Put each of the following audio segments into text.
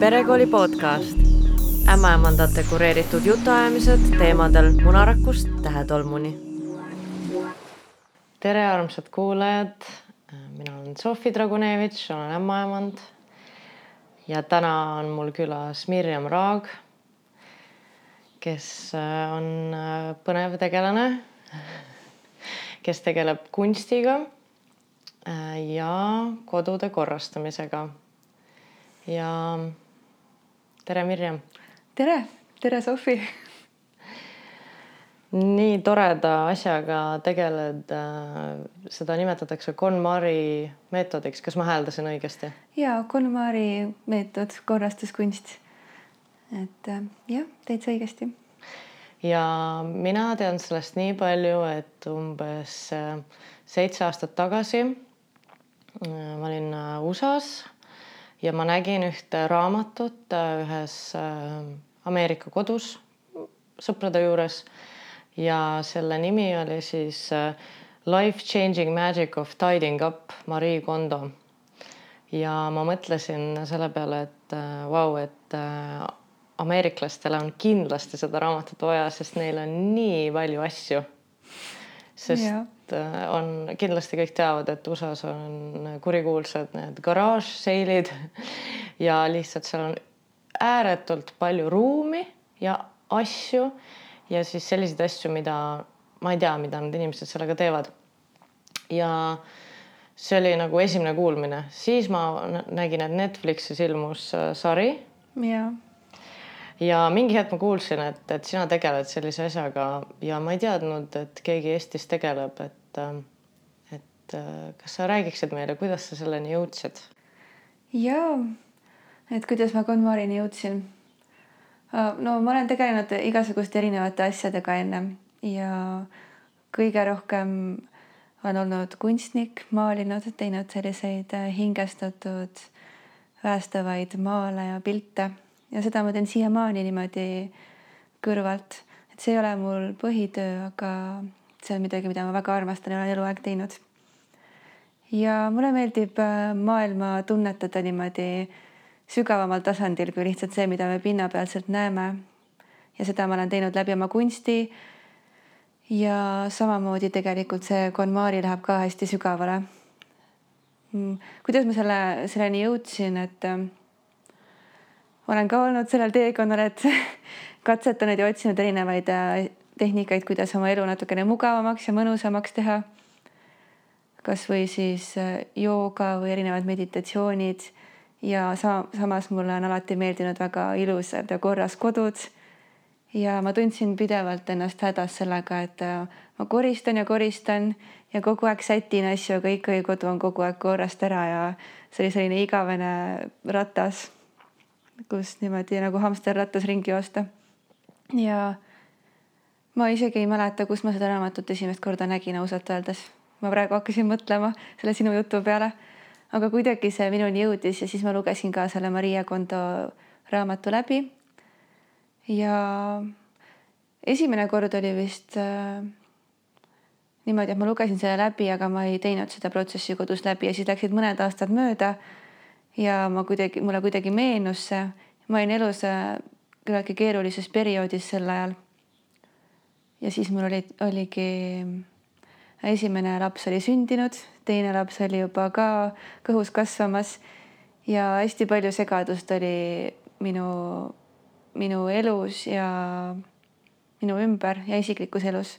perekooli podcast, ämmaemandate kureeritud jutuajamised teemadel munarakust tähetolmuni. tere, armsad kuulajad. mina olen Sofi Dragunevitš, olen ämmaemand. ja täna on mul külas Mirjam Raag, kes äh, on äh, põnev tegelane, kes tegeleb kunstiga äh, ja kodude korrastamisega ja tere, Mirjam. tere, tere, Sofi. nii toreda asjaga tegeled. Äh, seda nimetatakse KonMari meetodiks, kas ma hääldasin õigesti? ja KonMari meetod, korrastuskunst. et äh, jah, täitsa õigesti. ja mina tean sellest nii palju, et umbes äh, seitse aastat tagasi ma olin USA-s ja ma nägin ühte raamatut äh, ühes äh, Ameerika kodus sõprade juures ja selle nimi oli siis äh, Life Changing Magic of Tidying Up Marie Kondo. ja ma mõtlesin selle peale, et vau wow,, et ameeriklastele on kindlasti seda raamatut vaja, sest neil on nii palju asju. Sest yeah Äh, on kindlasti kõik teavad, et USA-s on kurikuulsad need garaažseilid ja lihtsalt seal on ääretult palju ruumi ja asju ja siis selliseid asju, mida ma ei tea, mida need inimesed sellega teevad. ja see oli nagu esimene kuulmine, siis ma nägin, et Netflixis ilmus äh, sari. jaa ja mingi hetk ma kuulsin, et, et sina tegeled sellise asjaga ja ma ei teadnud, et keegi Eestis tegeleb, et et, et kas sa räägiksid meile, kuidas sa selleni jõudsid? jaa, et kuidas ma KonMarini jõudsin. no ma olen tegelenud igasuguste erinevate asjadega ennem ja kõige rohkem olen olnud kunstnik, maalinud, teinud selliseid hingestatud päästavaid maale ja pilte ja seda ma teen siiamaani niimoodi kõrvalt, et see ei ole mul põhitöö, aga see on midagi, mida ma väga armastan ja olen eluaeg teinud. ja mulle meeldib äh, maailma tunnetada niimoodi sügavamal tasandil kui lihtsalt see, mida me pinnapealselt näeme. ja seda ma olen teinud läbi oma kunsti. ja samamoodi tegelikult see KonMari läheb ka hästi sügavale. Mm, kuidas ma selle, selleni jõudsin, et äh, olen ka olnud sellel teekonnal, et katsetanud ja otsinud erinevaid äh, tehnikaid, kuidas oma elu natukene mugavamaks ja mõnusamaks teha. kasvõi siis äh, jooga või erinevad meditatsioonid ja sa samas mulle on alati meeldinud väga ilusad ja korras kodud. ja ma tundsin pidevalt ennast hädas sellega, et äh, ma koristan ja koristan ja kogu aeg sätin asju, aga ikkagi kodu on kogu aeg korrast ära ja see oli selline igavene ratas, kus niimoodi nagu hamsterrattas ringi joosta. ja ma isegi ei mäleta, kus ma seda raamatut esimest korda nägin, ausalt öeldes. ma praegu hakkasin mõtlema selle sinu jutu peale. aga kuidagi see minuni jõudis ja siis ma lugesin ka selle Maria Kondo raamatu läbi. ja esimene kord oli vist äh, niimoodi, et ma lugesin selle läbi, aga ma ei teinud seda protsessi kodus läbi ja siis läksid mõned aastad mööda. Ja ma kuidagi, mulle kuidagi meenus see, ma olin elus äh, küllaltki keerulises perioodis sel ajal. Ja siis mul oli, oligi esimene laps oli sündinud, teine laps oli juba ka kõhus kasvamas. Ja hästi palju segadust oli minu, minu elus ja minu ümber ja isiklikus elus.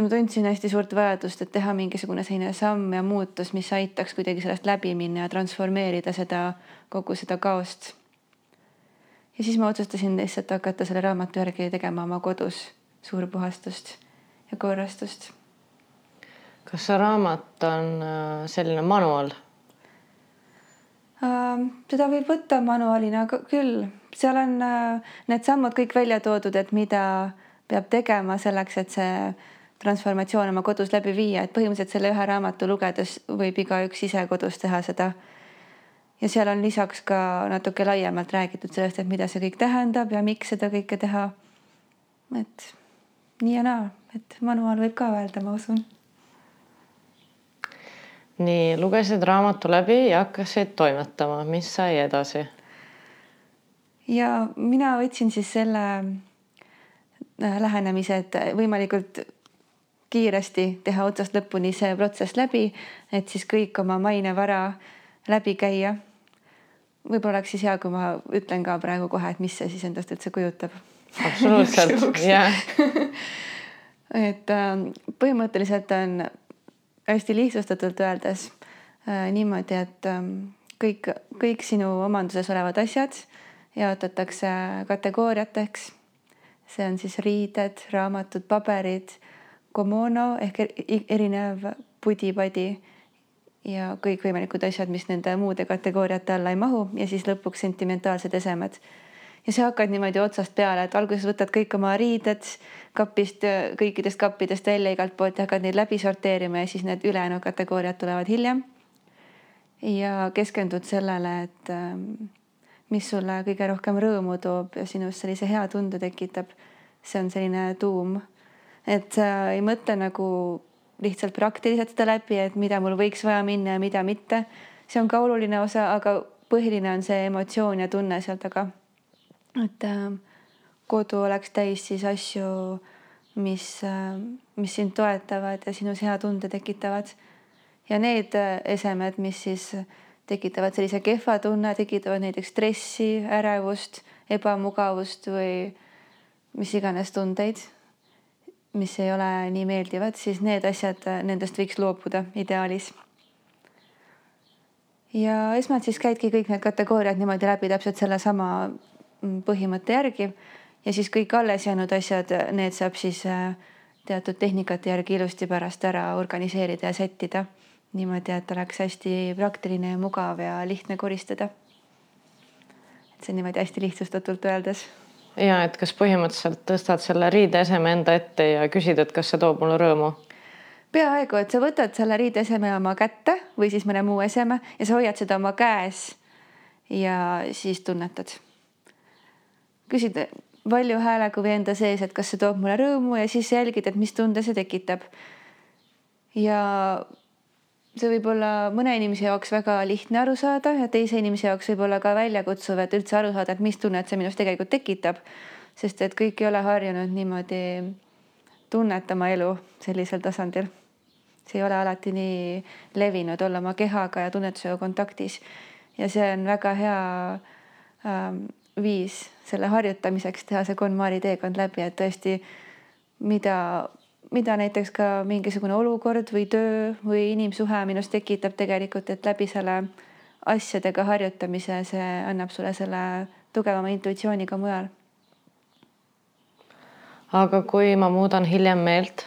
Ja ma tundsin hästi suurt vajadust, et teha mingisugune selline samm ja muutus, mis aitaks kuidagi sellest läbi minna ja transformeerida seda, kogu seda kaost ja siis ma otsustasin lihtsalt hakata selle raamatu järgi tegema oma kodus suurpuhastust ja korrastust. kas see raamat on äh, selline manual uh,? seda võib võtta manuaalina küll, seal on uh, need sammud kõik välja toodud, et mida peab tegema selleks, et see transformatsioon oma kodus läbi viia, et põhimõtteliselt selle ühe raamatu lugedes võib igaüks ise kodus teha seda ja seal on lisaks ka natuke laiemalt räägitud sellest, et mida see kõik tähendab ja miks seda kõike teha. et nii ja naa, et manuaal võib ka öelda, ma usun. nii lugesid raamatu läbi ja hakkasid toimetama, mis sai edasi? ja mina võtsin siis selle äh, lähenemise, et võimalikult kiiresti teha otsast lõpuni see protsess läbi, et siis kõik oma mainevara läbi käia. võib-olla oleks siis hea, kui ma ütlen ka praegu kohe, et mis see siis endast üldse kujutab. absoluutselt, jah. et äh, põhimõtteliselt on hästi lihtsustatult öeldes äh, niimoodi, et äh, kõik, kõik sinu omanduses olevad asjad jaotatakse kategooriateks. see on siis riided, raamatud, paberid, komono ehk erinev pudi-padi ja kõikvõimalikud asjad, mis nende muude kategooriate alla ei mahu ja siis lõpuks sentimentaalsed esemed. ja sa hakkad niimoodi otsast peale, et alguses võtad kõik oma riided kapist, kõikidest kappidest välja igalt poolt ja hakkad neid läbi sorteerima ja siis need ülejäänud kategooriad tulevad hiljem. ja keskendud sellele, et ähm, mis sulle kõige rohkem rõõmu toob ja sinus sellise hea tunde tekitab. see on selline tuum, et sa ei mõtle nagu lihtsalt praktiliselt seda läbi, et mida mul võiks vaja minna ja mida mitte. see on ka oluline osa, aga põhiline on see emotsioon ja tunne seal taga. et äh, kodu oleks täis siis asju, mis äh,, mis sind toetavad ja sinus hea tunde tekitavad. ja need äh, esemed, mis siis tekitavad sellise kehva tunne, tekitavad näiteks stressi, ärevust, ebamugavust või mis iganes tundeid, mis ei ole nii meeldivad, siis need asjad, nendest võiks loobuda ideaalis. ja esmalt siis käidki kõik need kategooriad niimoodi läbi täpselt sellesama mm, põhimõtte järgi ja siis kõik alles jäänud asjad, need saab siis äh, teatud tehnikate järgi ilusti pärast ära organiseerida ja sättida niimoodi, et oleks hästi praktiline ja mugav ja lihtne koristada. et see niimoodi hästi lihtsustatult öeldes. Ja et kas põhimõtteliselt tõstad selle riideeseme enda ette ja küsid, et kas see toob mulle rõõmu? peaaegu, et sa võtad selle riideeseme oma kätte või siis mõne muu eseme ja sa hoiad seda oma käes. ja siis tunnetad. küsid valju häälega või enda sees, et kas see toob mulle rõõmu ja siis jälgid, et mis tunde see tekitab. ja see võib olla mõne inimese jaoks väga lihtne aru saada ja teise inimese jaoks võib olla ka väljakutsuv, et üldse aru saada, et mis tunnet see minus tegelikult tekitab. sest et kõik ei ole harjunud niimoodi tunnetama elu sellisel tasandil. see ei ole alati nii levinud olla oma kehaga ja tunnetusega kontaktis. ja see on väga hea ähm, viis selle harjutamiseks teha see KonMari teekond läbi, et tõesti, mida mida näiteks ka mingisugune olukord või töö või inimsuhe minus tekitab tegelikult, et läbi selle asjadega harjutamise, see annab sulle selle tugevama intuitsiooni ka mujal. aga kui ma muudan hiljem meelt?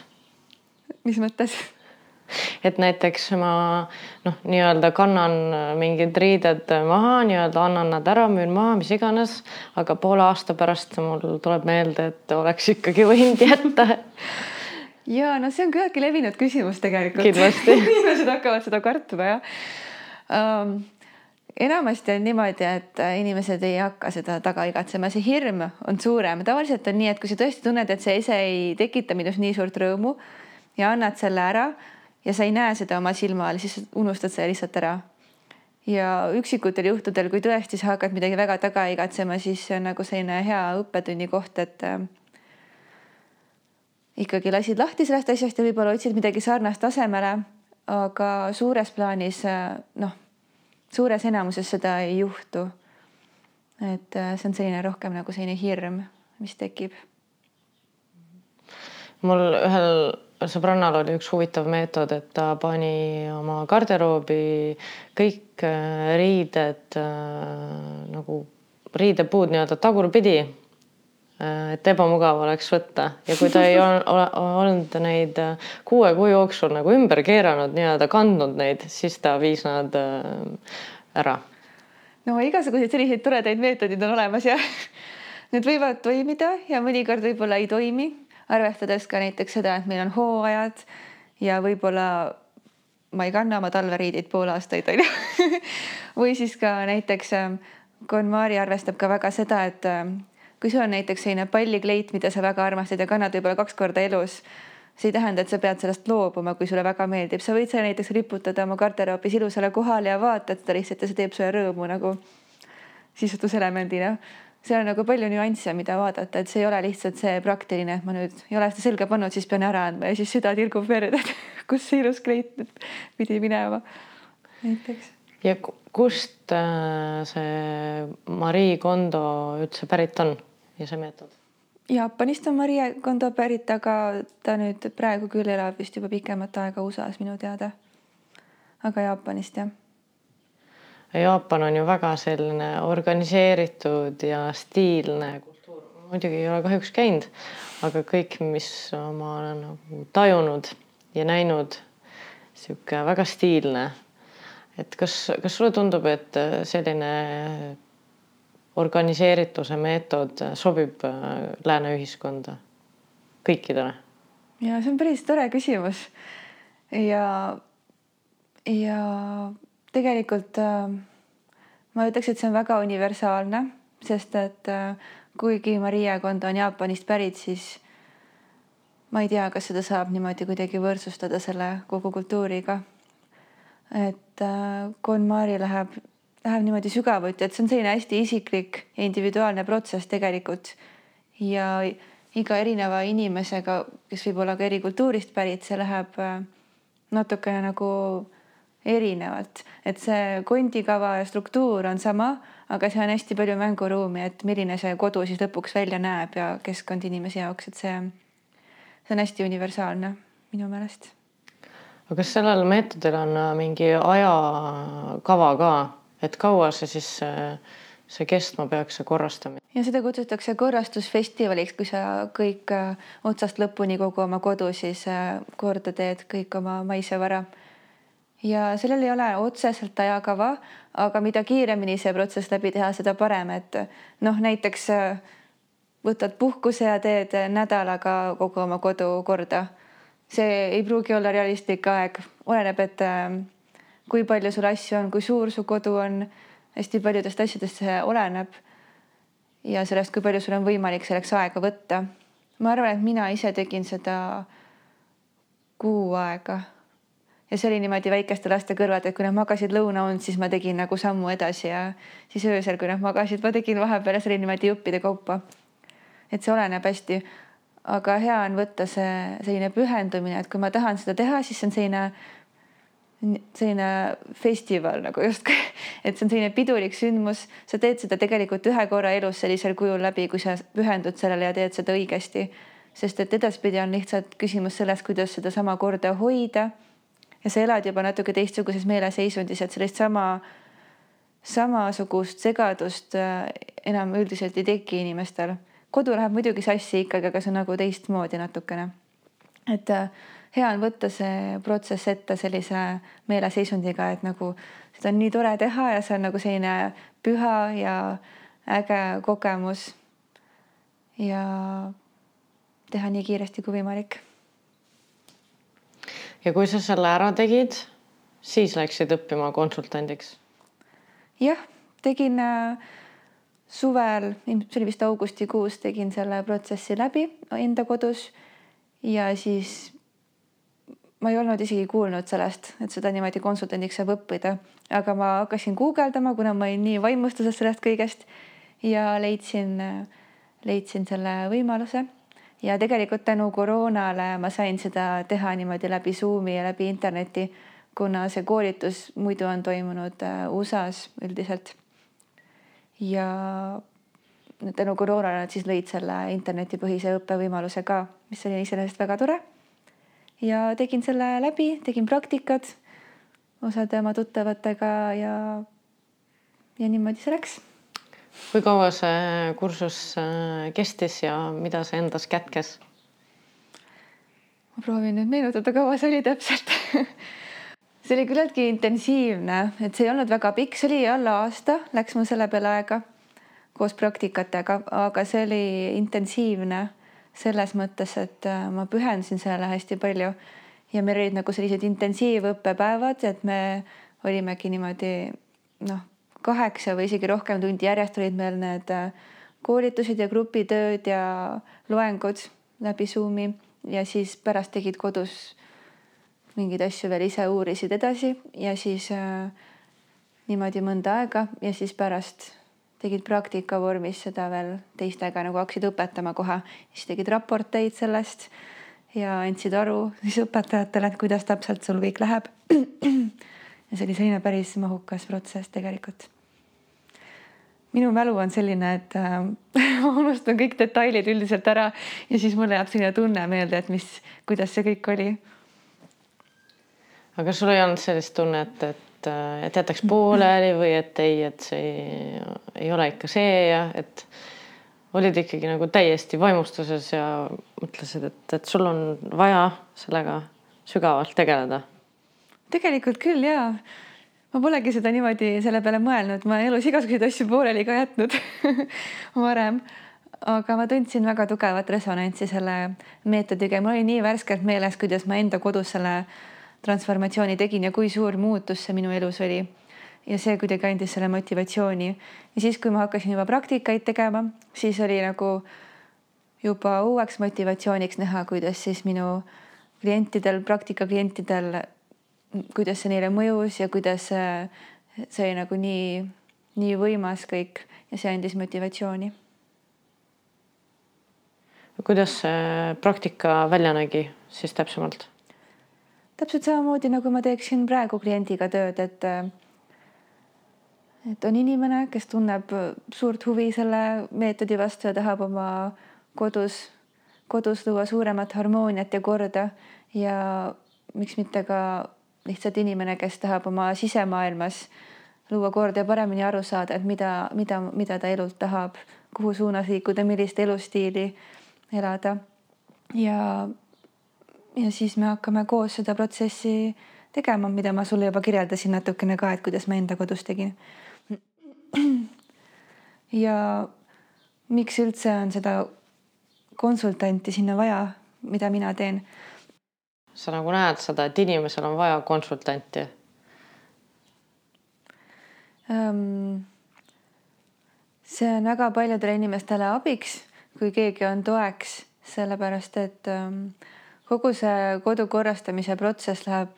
mis mõttes? et näiteks ma noh, nii-öelda kannan mingid riided maha, nii-öelda annan nad ära, müün maha, mis iganes, aga poole aasta pärast mul tuleb meelde, et oleks ikkagi võinud jätta ja no see on küllaltki levinud küsimus tegelikult. kindlasti inimesed hakkavad seda kartma jah um, enamasti on niimoodi, et inimesed ei hakka seda taga igatsema, see hirm on suurem, tavaliselt on nii, et kui sa tõesti tunned, et see ese ei tekita minus nii suurt rõõmu ja annad selle ära ja sa ei näe seda oma silma all, siis unustad selle lihtsalt ära. ja üksikutel juhtudel, kui tõesti sa hakkad midagi väga taga igatsema, siis see on nagu selline hea õppetunni koht, et ikkagi lasid lahti sellest asjast ja võib-olla otsid midagi sarnast tasemele. aga suures plaanis noh, suures enamuses seda ei juhtu. et äh, see on selline rohkem nagu selline hirm, mis tekib. mul ühel sõbrannal oli üks huvitav meetod, et ta pani oma garderoobi kõik äh, riided nagu riidepuud nii-öelda tagurpidi et ebamugav oleks võtta. Ja kui ta ei ole olnud neid äh, kuue kuu jooksul nagu ümber keeranud, nii-öelda kandnud neid, siis ta viis nad äh, ära. no igasuguseid selliseid toredaid meetodeid on olemas ja need võivad toimida ja mõnikord võib-olla ei toimi, arvestades ka näiteks seda, et meil on hooajad ja võib-olla ma ei kanna oma talveriideid pool aastaid onju või siis ka näiteks KonMari arvestab ka väga seda, et kui sul on näiteks selline pallikleit, mida sa väga armastad ja kannad võib-olla kaks korda elus see ei tähenda, et sa pead sellest loobuma, kui sulle väga meeldib, sa võid selle näiteks riputada oma garderoobis ilusale kohale ja vaatad seda lihtsalt ja see teeb sulle rõõmu nagu sisustuselemendina. seal on nagu palju nüansse, mida vaadata, et see ei ole lihtsalt see praktiline, et ma nüüd ei ole seda selga pannud, siis pean ära andma ja siis süda tilgub verd, et kus see ilus kleit pidi minema näiteks. ja kust äh, see Marie Kondo üldse pärit on ja see meetod? Jaapanist on Marie Kondo pärit, aga ta nüüd praegu küll elab vist juba pikemat aega USA-s minu teada. aga Jaapanist jah. Jaapan on ju väga selline organiseeritud ja stiilne kultuur. muidugi ei ole kahjuks käinud, aga kõik, mis ma olen nagu tajunud ja näinud, sihuke väga stiilne. et kas, kas sulle tundub, et selline organiseerituse meetod sobib äh, lääne ühiskonda kõikidele? ja see on päris tore küsimus. ja, ja tegelikult äh, ma ütleks, et see on väga universaalne, sest et äh, kuigi Maria Kondo on Jaapanist pärit, siis ma ei tea, kas seda saab niimoodi kuidagi võrdsustada selle kogu kultuuriga. et KonMari läheb läheb niimoodi sügavuti, et see on selline hästi isiklik ja individuaalne protsess tegelikult. ja iga erineva inimesega, kes võib olla ka eri kultuurist pärit, see läheb äh, natukene nagu erinevalt, et see kondikava ja struktuur on sama, aga see on hästi palju mänguruumi, et milline see kodu siis lõpuks välja näeb ja keskkond inimese jaoks, et see, see on hästi universaalne minu meelest. aga kas sellel meetodil on äh, mingi ajakava ka? Et kaua see siis see kestma peaks, see korrastamine? ja seda kutsutakse korrastusfestivaliks, kui sa kõik äh, otsast lõpuni kogu oma kodu siis äh, korda teed, kõik oma maise vara. ja sellel ei ole otseselt ajakava, aga mida kiiremini see protsess läbi teha, seda parem, et noh, näiteks äh, võtad puhkuse ja teed nädalaga kogu oma kodu korda. see ei pruugi olla realistlik aeg, oleneb, et kui palju sul asju on, kui suur su kodu on, hästi paljudest asjadest see oleneb. ja sellest, kui palju sul on võimalik selleks aega võtta. ma arvan, et mina ise tegin seda kuu aega ja see oli niimoodi väikeste laste kõrvalt, et kui nad magasid lõunaund, siis ma tegin nagu sammu edasi ja siis öösel, kui nad magasid, ma tegin vahepeal ja see oli niimoodi juppide kaupa. et see oleneb hästi, aga hea on võtta see selline pühendumine, et kui ma tahan seda teha, siis see on selline selline festival nagu justkui, et see on selline pidulik sündmus, sa teed seda tegelikult ühe korra elus sellisel kujul läbi, kui sa pühendud sellele ja teed seda õigesti. sest et edaspidi on lihtsalt küsimus selles, kuidas sedasama korda hoida. ja sa elad juba natuke teistsuguses meeleseisundis, et sellist sama, samasugust segadust äh, enam üldiselt ei teki inimestel. kodu läheb muidugi sassi ikkagi, aga see on nagu teistmoodi natukene. et äh, hea on võtta see protsess ette sellise meeleseisundiga, et nagu seda on nii tore teha ja see on nagu selline püha ja äge kogemus. ja teha nii kiiresti kui võimalik. ja kui sa selle ära tegid, siis läksid õppima konsultandiks? jah, tegin äh, suvel, see oli vist augustikuus, tegin selle protsessi läbi enda kodus ja siis ma ei olnud isegi kuulnud sellest, et seda niimoodi konsultandiks saab õppida, aga ma hakkasin guugeldama, kuna ma olin nii vaimustuses sellest kõigest ja leidsin, leidsin selle võimaluse. ja tegelikult tänu koroonale ma sain seda teha niimoodi läbi Zoomi ja läbi interneti, kuna see koolitus muidu on toimunud äh, USA-s üldiselt. ja tänu koroonale nad siis lõid selle internetipõhise õppevõimaluse ka, mis oli iseenesest väga tore ja tegin selle läbi, tegin praktikat osade oma tuttavatega ja, ja niimoodi see läks. kui kaua see kursus äh, kestis ja mida see endas kätkes? ma proovin nüüd meenutada, kaua see oli täpselt see oli küllaltki intensiivne, et see ei olnud väga pikk, see oli alla aasta, läks mul selle peale aega koos praktikatega, aga see oli intensiivne selles mõttes, et äh, ma pühendasin sellele hästi palju. Ja meil olid nagu sellised intensiivõppepäevad, et me olimegi niimoodi noh, kaheksa või isegi rohkem tundi järjest olid meil need äh, koolitused ja grupitööd ja loengud läbi Zoomi. Ja siis pärast tegid kodus mingeid asju veel ise uurisid edasi ja siis äh, niimoodi mõnda aega ja siis pärast tegid praktika vormis seda veel teistega nagu hakkasid õpetama kohe, siis tegid raporteid sellest ja andsid aru siis õpetajatele, et kuidas täpselt sul kõik läheb. ja see oli selline päris mahukas protsess tegelikult. minu mälu on selline, et äh, ma unustan kõik detailid üldiselt ära ja siis mulle jääb selline tunne meelde, et mis, kuidas see kõik oli. aga sul ei olnud sellist tunnet, et et jätaks pooleli või et ei, et see ei, ei ole ikka see ja et olid ikkagi nagu täiesti vaimustuses ja mõtlesid, et, et sul on vaja sellega sügavalt tegeleda. tegelikult küll ja ma polegi seda niimoodi selle peale mõelnud, ma elus igasuguseid asju pooleli ka jätnud varem. aga ma tundsin väga tugevat resonantsi selle meetodiga ja mul oli nii värskelt meeles, kuidas ma enda kodus selle transformatsiooni tegin ja kui suur muutus see minu elus oli ja see kuidagi andis selle motivatsiooni. ja siis, kui ma hakkasin juba praktikaid tegema, siis oli nagu juba uueks motivatsiooniks näha, kuidas siis minu klientidel, praktika klientidel, kuidas see neile mõjus ja kuidas see oli nagu nii, nii võimas kõik ja see andis motivatsiooni. kuidas see praktika välja nägi siis täpsemalt? Täpselt samamoodi nagu ma teeksin praegu kliendiga tööd, et et on inimene, kes tunneb suurt huvi selle meetodi vastu ja tahab oma kodus, kodus luua suuremat harmooniat ja korda ja miks mitte ka lihtsalt inimene, kes tahab oma sisemaailmas luua korda ja paremini aru saada, et mida, mida, mida ta elult tahab, kuhu suunas liikuda, millist elustiili elada. ja, ja siis me hakkame koos seda protsessi tegema, mida ma sulle juba kirjeldasin natukene ka, et kuidas ma enda kodus tegin ja miks üldse on seda konsultanti sinna vaja, mida mina teen? sa nagu näed seda, et inimesel on vaja konsultanti um,? see on väga paljudele inimestele abiks, kui keegi on toeks, sellepärast et um, kogu see kodu korrastamise protsess läheb,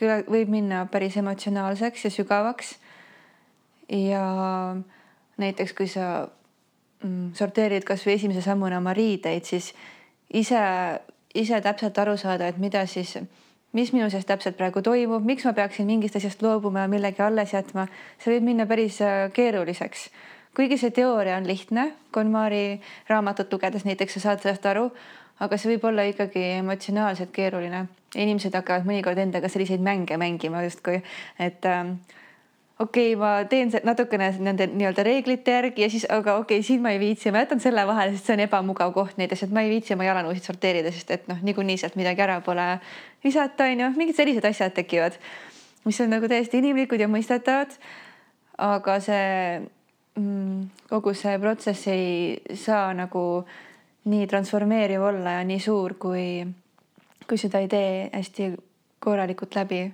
võib minna päris emotsionaalseks ja sügavaks ja näiteks kui sa mm, sorteerid kasvõi esimese sammuna oma riideid, siis ise, ise täpselt aru saada, et mida siis, mis minu sees täpselt praegu toimub, miks ma peaksin mingist asjast loobuma ja millegi alles jätma, see võib minna päris äh, keeruliseks. kuigi see teooria on lihtne, KonMari raamatut lugedes näiteks sa saad sellest aru, aga see võib olla ikkagi emotsionaalselt keeruline. inimesed hakkavad mõnikord endaga selliseid mänge mängima justkui, et äh, okei okay,, ma teen natukene nende nii-öelda reeglite järgi ja siis, aga okei okay,, siin ma ei viitsi, ma jätan selle vahele, sest see on ebamugav koht näiteks, et ma ei viitsi oma jalanõusid sorteerida, sest et noh, niikuinii sealt midagi ära pole visata, onju, mingid sellised asjad tekivad, mis on nagu täiesti inimlikud ja mõistetavad. aga see mm, kogu see protsess ei saa nagu nii transformeeriv olla ja nii suur, kui, kui seda ei tee hästi korralikult läbi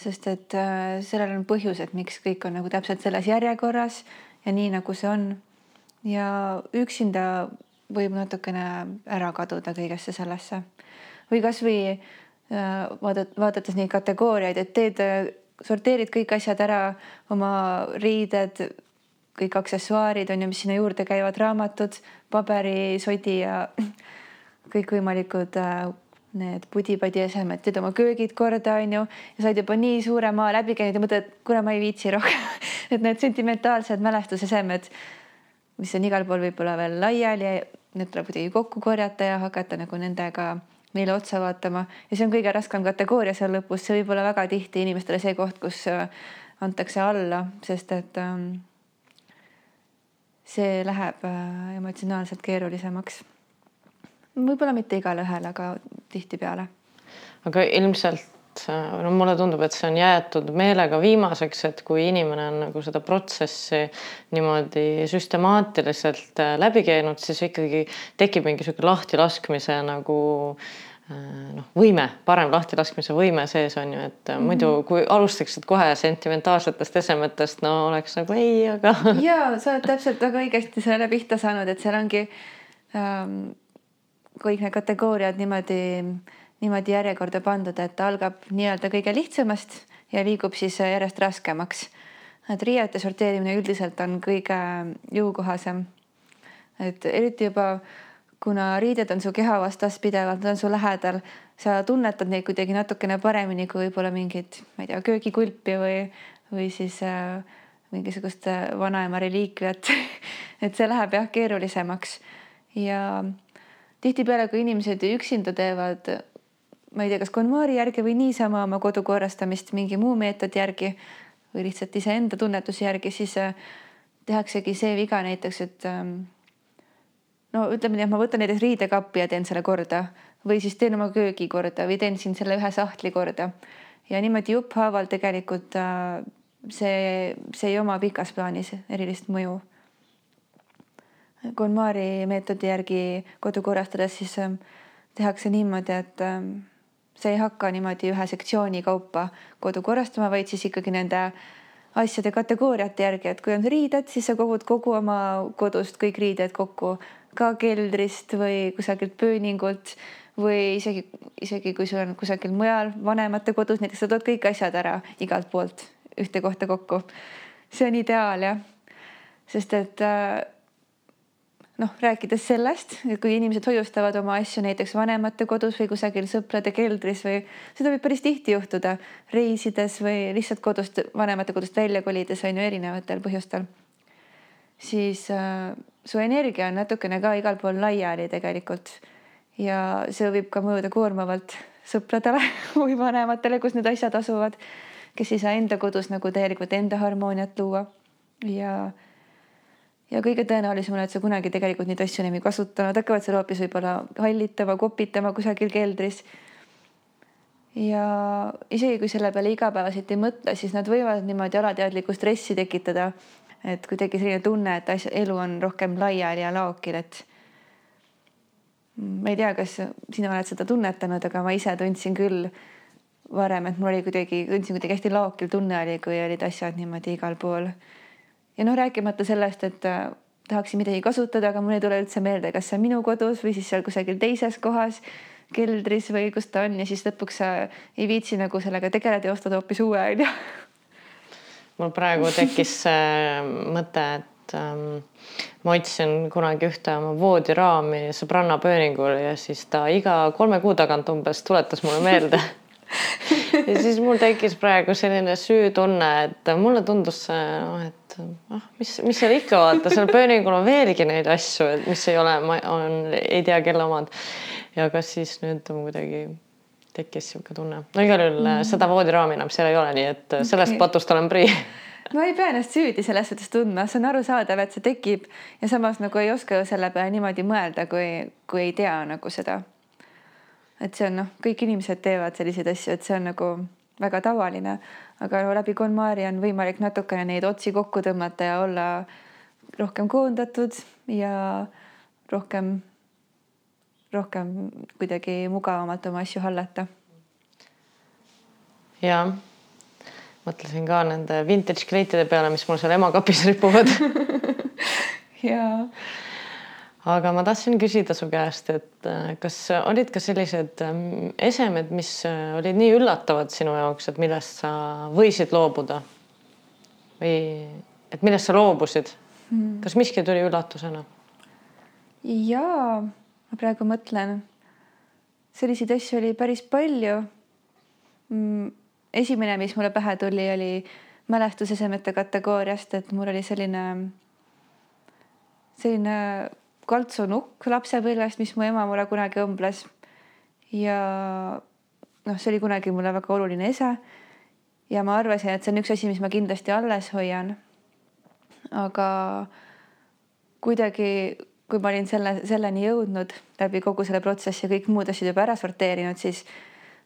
sest et äh, sellel on põhjused, miks kõik on nagu täpselt selles järjekorras ja nii nagu see on. ja üksinda võib natukene ära kaduda kõigesse sellesse või kasvõi äh, vaadat-, vaadates neid kategooriaid, et teed, sorteerid kõik asjad ära, oma riided, kõik aksessuaarid on ju, mis sinna juurde käivad, raamatud, paberisodi ja kõikvõimalikud äh, need pudi-padi esemed, teed oma köögid korda, onju, ja said juba nii suure maa läbi käinud ja mõtled, kuule, ma ei viitsi rohkem. Et need sentimentaalsed mälestusesemed, mis on igal pool võib-olla veel laiali, need tuleb kuidagi kokku korjata ja hakata nagu nendega meile otsa vaatama. Ja see on kõige raskem kategooria seal lõpus, see võib olla väga tihti inimestele see koht, kus äh, antakse alla, sest et ähm, see läheb äh, emotsionaalselt keerulisemaks võib-olla mitte igalühel, aga tihtipeale. aga ilmselt no mulle tundub, et see on jäetud meelega viimaseks, et kui inimene on nagu seda protsessi niimoodi süstemaatiliselt äh, läbi käinud, siis ikkagi tekib mingi sihuke lahtilaskmise nagu äh, noh, võime, parem lahtilaskmise võime sees on ju, et mm -hmm. muidu kui alustaksid kohe sentimentaalsetest esemetest, no oleks nagu ei, aga. ja sa oled täpselt väga õigesti sellele pihta saanud, et seal ongi ähm, kõik need kategooriad niimoodi, niimoodi järjekorda pandud, et algab nii-öelda kõige lihtsamast ja liigub siis järjest raskemaks. et riiete sorteerimine üldiselt on kõige jõukohasem. et eriti juba kuna riided on su keha vastas pidevalt, nad on su lähedal, sa tunnetad neid kuidagi natukene paremini kui võib-olla mingit, ma ei tea, köögikulpi või, või siis äh, mingisugust äh, vanaema reliikviat et see läheb jah keerulisemaks. Ja tihtipeale, kui inimesed üksinda teevad, ma ei tea, kas KonMari järgi või niisama oma kodu korrastamist mingi muu meetodi järgi või lihtsalt iseenda tunnetuse järgi, siis äh, tehaksegi see viga näiteks, et ähm, no ütleme nii, et ma võtan näiteks riidekappi ja teen selle korda. Või siis teen oma köögi korda või teen siin selle ühe sahtli korda. Ja niimoodi jupphaaval tegelikult äh, see, see ei oma pikas plaanis erilist mõju. KonMari meetodi järgi kodu korrastades siis äh, tehakse niimoodi, et äh, sa ei hakka niimoodi ühe sektsiooni kaupa kodu korrastama, vaid siis ikkagi nende asjade kategooriate järgi, et kui on riided, siis sa kogud kogu oma kodust kõik riided kokku ka keldrist või kusagilt pööningult või isegi, isegi kui sul on kusagil mujal vanemate kodus, näiteks sa tood kõik asjad ära igalt poolt ühte kohta kokku. see on ideaal jah, sest et äh, noh, rääkides sellest, et kui inimesed hoiustavad oma asju näiteks vanemate kodus või kusagil sõprade keldris või seda võib päris tihti juhtuda reisides või lihtsalt kodust, vanemate kodust välja kolides on ju erinevatel põhjustel siis äh, su energia on natukene ka igal pool laiali tegelikult. Ja see võib ka mõjuda koormavalt sõpradele või vanematele, kus need asjad asuvad, kes ei saa enda kodus nagu täielikult enda harmooniat luua. Ja ja kõige tõenäolisem on, et sa kunagi tegelikult neid asju enam ei kasuta, nad hakkavad seal hoopis võib-olla hallitama, kopitama kusagil keldris. ja isegi kui selle peale igapäevaselt ei mõtle, siis nad võivad niimoodi alateadlikku stressi tekitada et kuidagi selline tunne, et asja, elu on rohkem laiali ja laokil, et ma ei tea, kas sina oled seda tunnetanud, aga ma ise tundsin küll varem, et mul oli kuidagi, tundsin kuidagi hästi laokil tunne oli, kui olid asjad niimoodi igal pool. ja noh, rääkimata sellest, et äh, tahaksin midagi kasutada, aga mul ei tule üldse meelde, kas see on minu kodus või siis seal kusagil teises kohas, keldris või kus ta on ja siis lõpuks sa ei viitsi nagu sellega tegeleda ja ostad hoopis uue onju mul praegu tekkis mõte, et ähm, ma otsisin kunagi ühte oma voodiraami sõbranna pööningul ja siis ta iga kolme kuu tagant umbes tuletas mulle meelde ja siis mul tekkis praegu selline süütunne, et mulle tundus see noh, et ah, mis, mis seal ikka vaata, seal pööningul on veelgi neid asju, et mis ei ole, ma on, ei tea, kelle omad. ja kas siis nüüd kuidagi tekkis niisugune tunne. no igal juhul mm. seda voodiraami enam seal ei ole, nii et okay. sellest patust olen prii ma ei pea ennast süüdi selles suhtes tundma, see on arusaadav, et see tekib ja samas nagu ei oska ju selle peale niimoodi mõelda, kui, kui ei tea nagu seda. et see on noh, kõik inimesed teevad selliseid asju, et see on nagu väga tavaline, aga no läbi KonMari on võimalik natukene neid otsi kokku tõmmata ja olla rohkem koondatud ja rohkem rohkem kuidagi mugavamalt oma asju hallata. ja mõtlesin ka nende vintage kleitide peale, mis mul seal emakapis ripuvad ja. aga ma tahtsin küsida su käest, et äh, kas olid ka sellised ähm, esemed, mis äh, olid nii üllatavad sinu jaoks, et millest sa võisid loobuda või et millest sa loobusid hmm.? kas miski tuli üllatusena? jaa ma praegu mõtlen, selliseid asju oli päris palju. Mm, esimene, mis mulle pähe tuli, oli mälestusesemete kategooriast, et mul oli selline, selline kaltsunukk lapsepõlvest, mis mu ema mulle kunagi õmbles. ja noh, see oli kunagi mulle väga oluline ese. ja ma arvasin, et see on üks asi, mis ma kindlasti alles hoian. aga kuidagi kui ma olin selle, selleni jõudnud läbi kogu selle protsessi ja kõik muud asjad juba ära sorteerinud, siis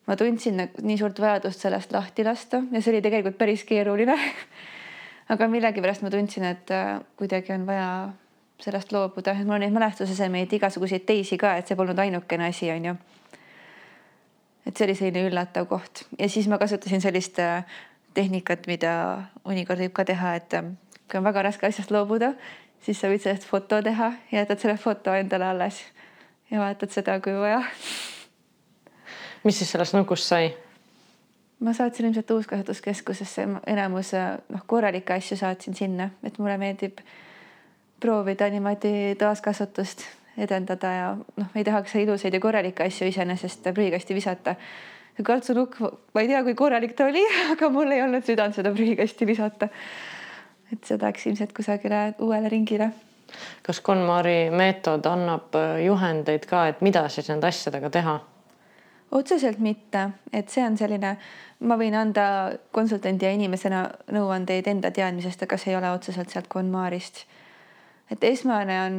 ma tundsin nii suurt vajadust sellest lahti lasta ja see oli tegelikult päris keeruline. Aga millegipärast ma tundsin, et äh, kuidagi on vaja sellest loobuda, mul on neid mälestusesemeid, igasuguseid teisi ka, et see polnud ainukene asi, onju. et see oli selline üllatav koht. Ja siis ma kasutasin sellist äh, tehnikat, mida mõnikord võib ka teha, et äh, kui on väga raske asjast loobuda, siis sa võid sellest foto teha ja jätad selle foto endale alles. ja vaatad seda, kui vaja. mis siis sellest nukust sai? ma saatsin ilmselt uuskasutuskeskusesse enamus noh, korralikke asju saatsin sinna, et mulle meeldib proovida niimoodi taaskasutust edendada ja noh, ei tahaks ilusaid ja korralikke asju iseenesest prügikasti visata. see kaltsunukk, ma ei tea, kui korralik ta oli, aga mul ei olnud südant seda prügikasti visata. Et see läks ilmselt kusagile uuele ringile. kas KonMari meetod annab juhendeid ka, et mida siis nende asjadega teha? otseselt mitte, et see on selline, ma võin anda konsultandi ja inimesena nõuandeid enda teadmisest, aga see ei ole otseselt sealt KonMarist. et esmane on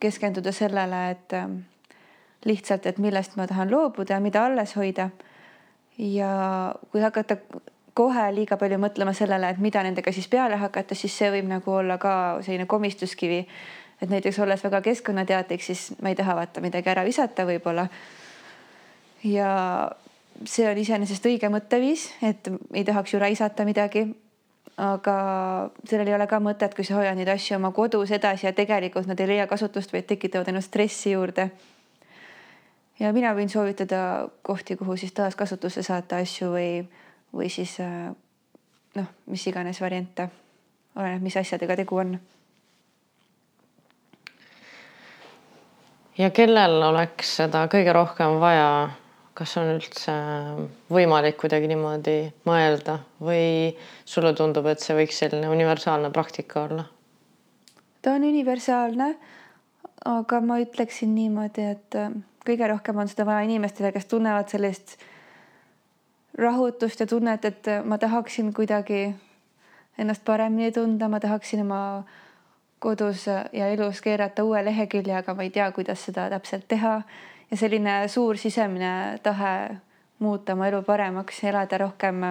keskenduda sellele, et ähm, lihtsalt, et millest ma tahan loobuda ja mida alles hoida. ja kui hakata kohe liiga palju mõtlema sellele, et mida nendega siis peale hakata, siis see võib nagu olla ka selline komistuskivi. et näiteks olles väga keskkonnateadlik, siis ma ei taha vaata midagi ära visata võib-olla. ja see on iseenesest õige mõtteviis, et ei tahaks ju raisata midagi aga sellel ei ole ka mõtet, kui sa hoiad neid asju oma kodus edasi ja tegelikult nad ei leia kasutust, vaid tekitavad ainult stressi juurde. ja mina võin soovitada kohti, kuhu siis taaskasutusse saata asju või, või siis äh, noh, mis iganes variante. oleneb, mis asjadega tegu on. ja kellel oleks seda kõige rohkem vaja kas on üldse võimalik kuidagi niimoodi mõelda või sulle tundub, et see võiks selline universaalne praktika olla? ta on universaalne, aga ma ütleksin niimoodi, et äh, kõige rohkem on seda vaja inimestele, kes tunnevad sellist rahutust ja tunnet, et ma tahaksin kuidagi ennast paremini tunda, ma tahaksin oma kodus ja elus keerata uue lehekülje, aga ma ei tea, kuidas seda täpselt teha ja selline suur sisemine tahe muuta oma elu paremaks, elada rohkem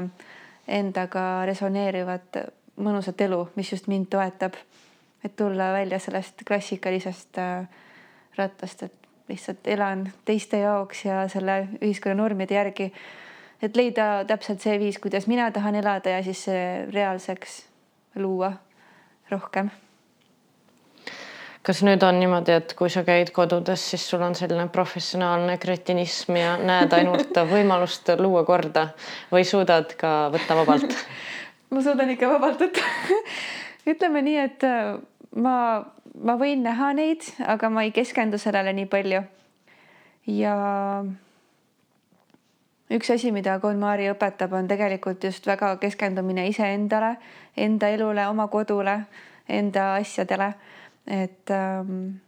endaga resoneerivat mõnusat elu, mis just mind toetab. et tulla välja sellest klassikalisest äh, rattast, et lihtsalt elan teiste jaoks ja selle ühiskonna normide järgi. Et leida täpselt see viis, kuidas mina tahan elada ja siis reaalseks luua rohkem. Kas nüüd on niimoodi, et kui sa käid kodudes, siis sul on selline professionaalne kretinism ja näed ainult võimalust luua korda või suudad ka võtta vabalt? Ma suudan ikka vabalt võtta. Ütleme nii, et äh, ma, ma võin näha neid, aga ma ei keskendu sellele nii palju. ja üks asi, mida KonMari õpetab, on tegelikult just väga keskendumine iseendale, enda elule, oma kodule, enda asjadele et ähm,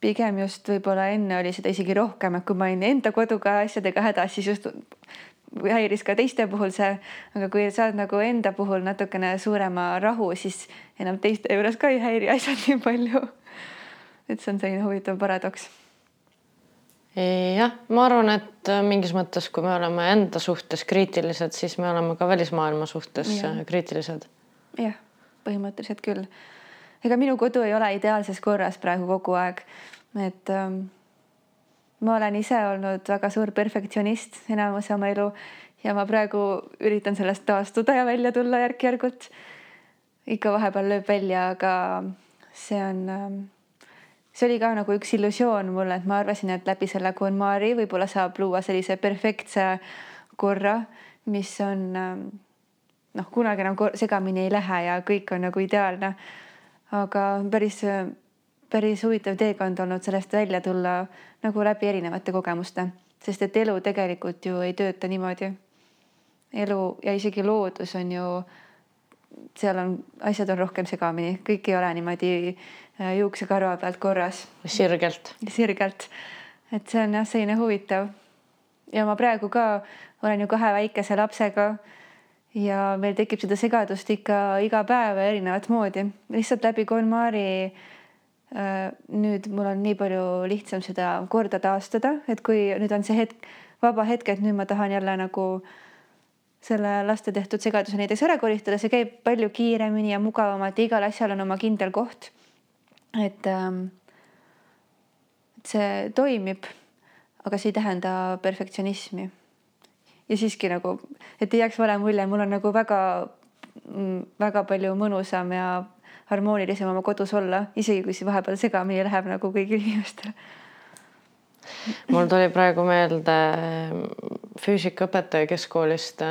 pigem just võib-olla enne oli seda isegi rohkem, et kui ma olin enda koduga asjadega hädas, siis just häiris ka teiste puhul see, aga kui saad nagu enda puhul natukene suurema rahu, siis enam teiste juures ka ei häiri asjad nii palju. et see on selline huvitav paradoks. Jah, ma arvan, et mingis mõttes, kui me oleme enda suhtes kriitilised, siis me oleme ka välismaailma suhtes ja. kriitilised. jah, põhimõtteliselt küll ega minu kodu ei ole ideaalses korras praegu kogu aeg. et ähm, ma olen ise olnud väga suur perfektsionist enamuse oma elu ja ma praegu üritan sellest taastuda ja välja tulla järk-järgult. ikka vahepeal lööb välja, aga see on ähm,, see oli ka nagu üks illusioon mulle, et ma arvasin, et läbi selle KonMari võib-olla saab luua sellise perfektse korra, mis on ähm, noh, kunagi enam segamini ei lähe ja kõik on nagu ideaalne aga päris, päris huvitav teekond olnud sellest välja tulla nagu läbi erinevate kogemuste, sest et elu tegelikult ju ei tööta niimoodi. elu ja isegi loodus on ju, seal on, asjad on rohkem segamini, kõik ei ole niimoodi äh, juuksekarva pealt korras. sirgelt. sirgelt, et see on jah, selline huvitav. ja ma praegu ka olen ju kahe väikese lapsega ja meil tekib seda segadust ikka iga päev erinevat moodi, lihtsalt läbi KonMari äh, nüüd mul on nii palju lihtsam seda korda taastada, et kui nüüd on see hetk, vaba hetk, et nüüd ma tahan jälle nagu selle laste tehtud segaduse näiteks ära koristada, see käib palju kiiremini ja mugavamalt ja igal asjal on oma kindel koht. et ähm, see toimib, aga see ei tähenda perfektsionismi ja siiski nagu, et ei jääks vale mulje, mul on nagu väga-väga mm, palju mõnusam ja harmoonilisem oma kodus olla, isegi kui see vahepeal segamini läheb nagu kõigil inimestel mul tuli praegu meelde füüsikaõpetaja keskkoolist,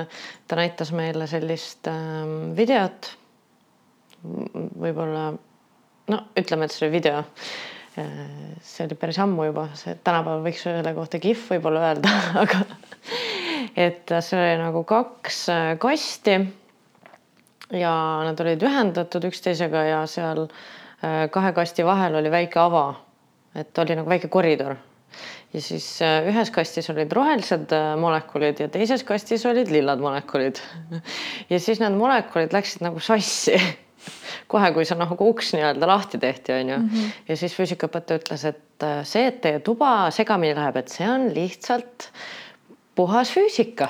ta näitas meile sellist ähm, videot. võib-olla no ütleme, et see oli video. see oli päris ammu juba, see tänapäeval võiks selle kohta kihv võib-olla öelda, aga et see oli nagu kaks äh, kasti. ja nad olid ühendatud üksteisega ja seal äh, kahe kasti vahel oli väike ava, et oli nagu väike koridor ja siis äh, ühes kastis olid rohelised molekulid ja teises kastis olid lillad molekulid. ja siis need molekulid läksid nagu sassi kohe, kui see nagu uks nii-öelda lahti tehti, onju mm. -hmm. ja siis füüsikaõpetaja ütles, et see, et teie tuba segamini läheb, et see on lihtsalt puhas füüsika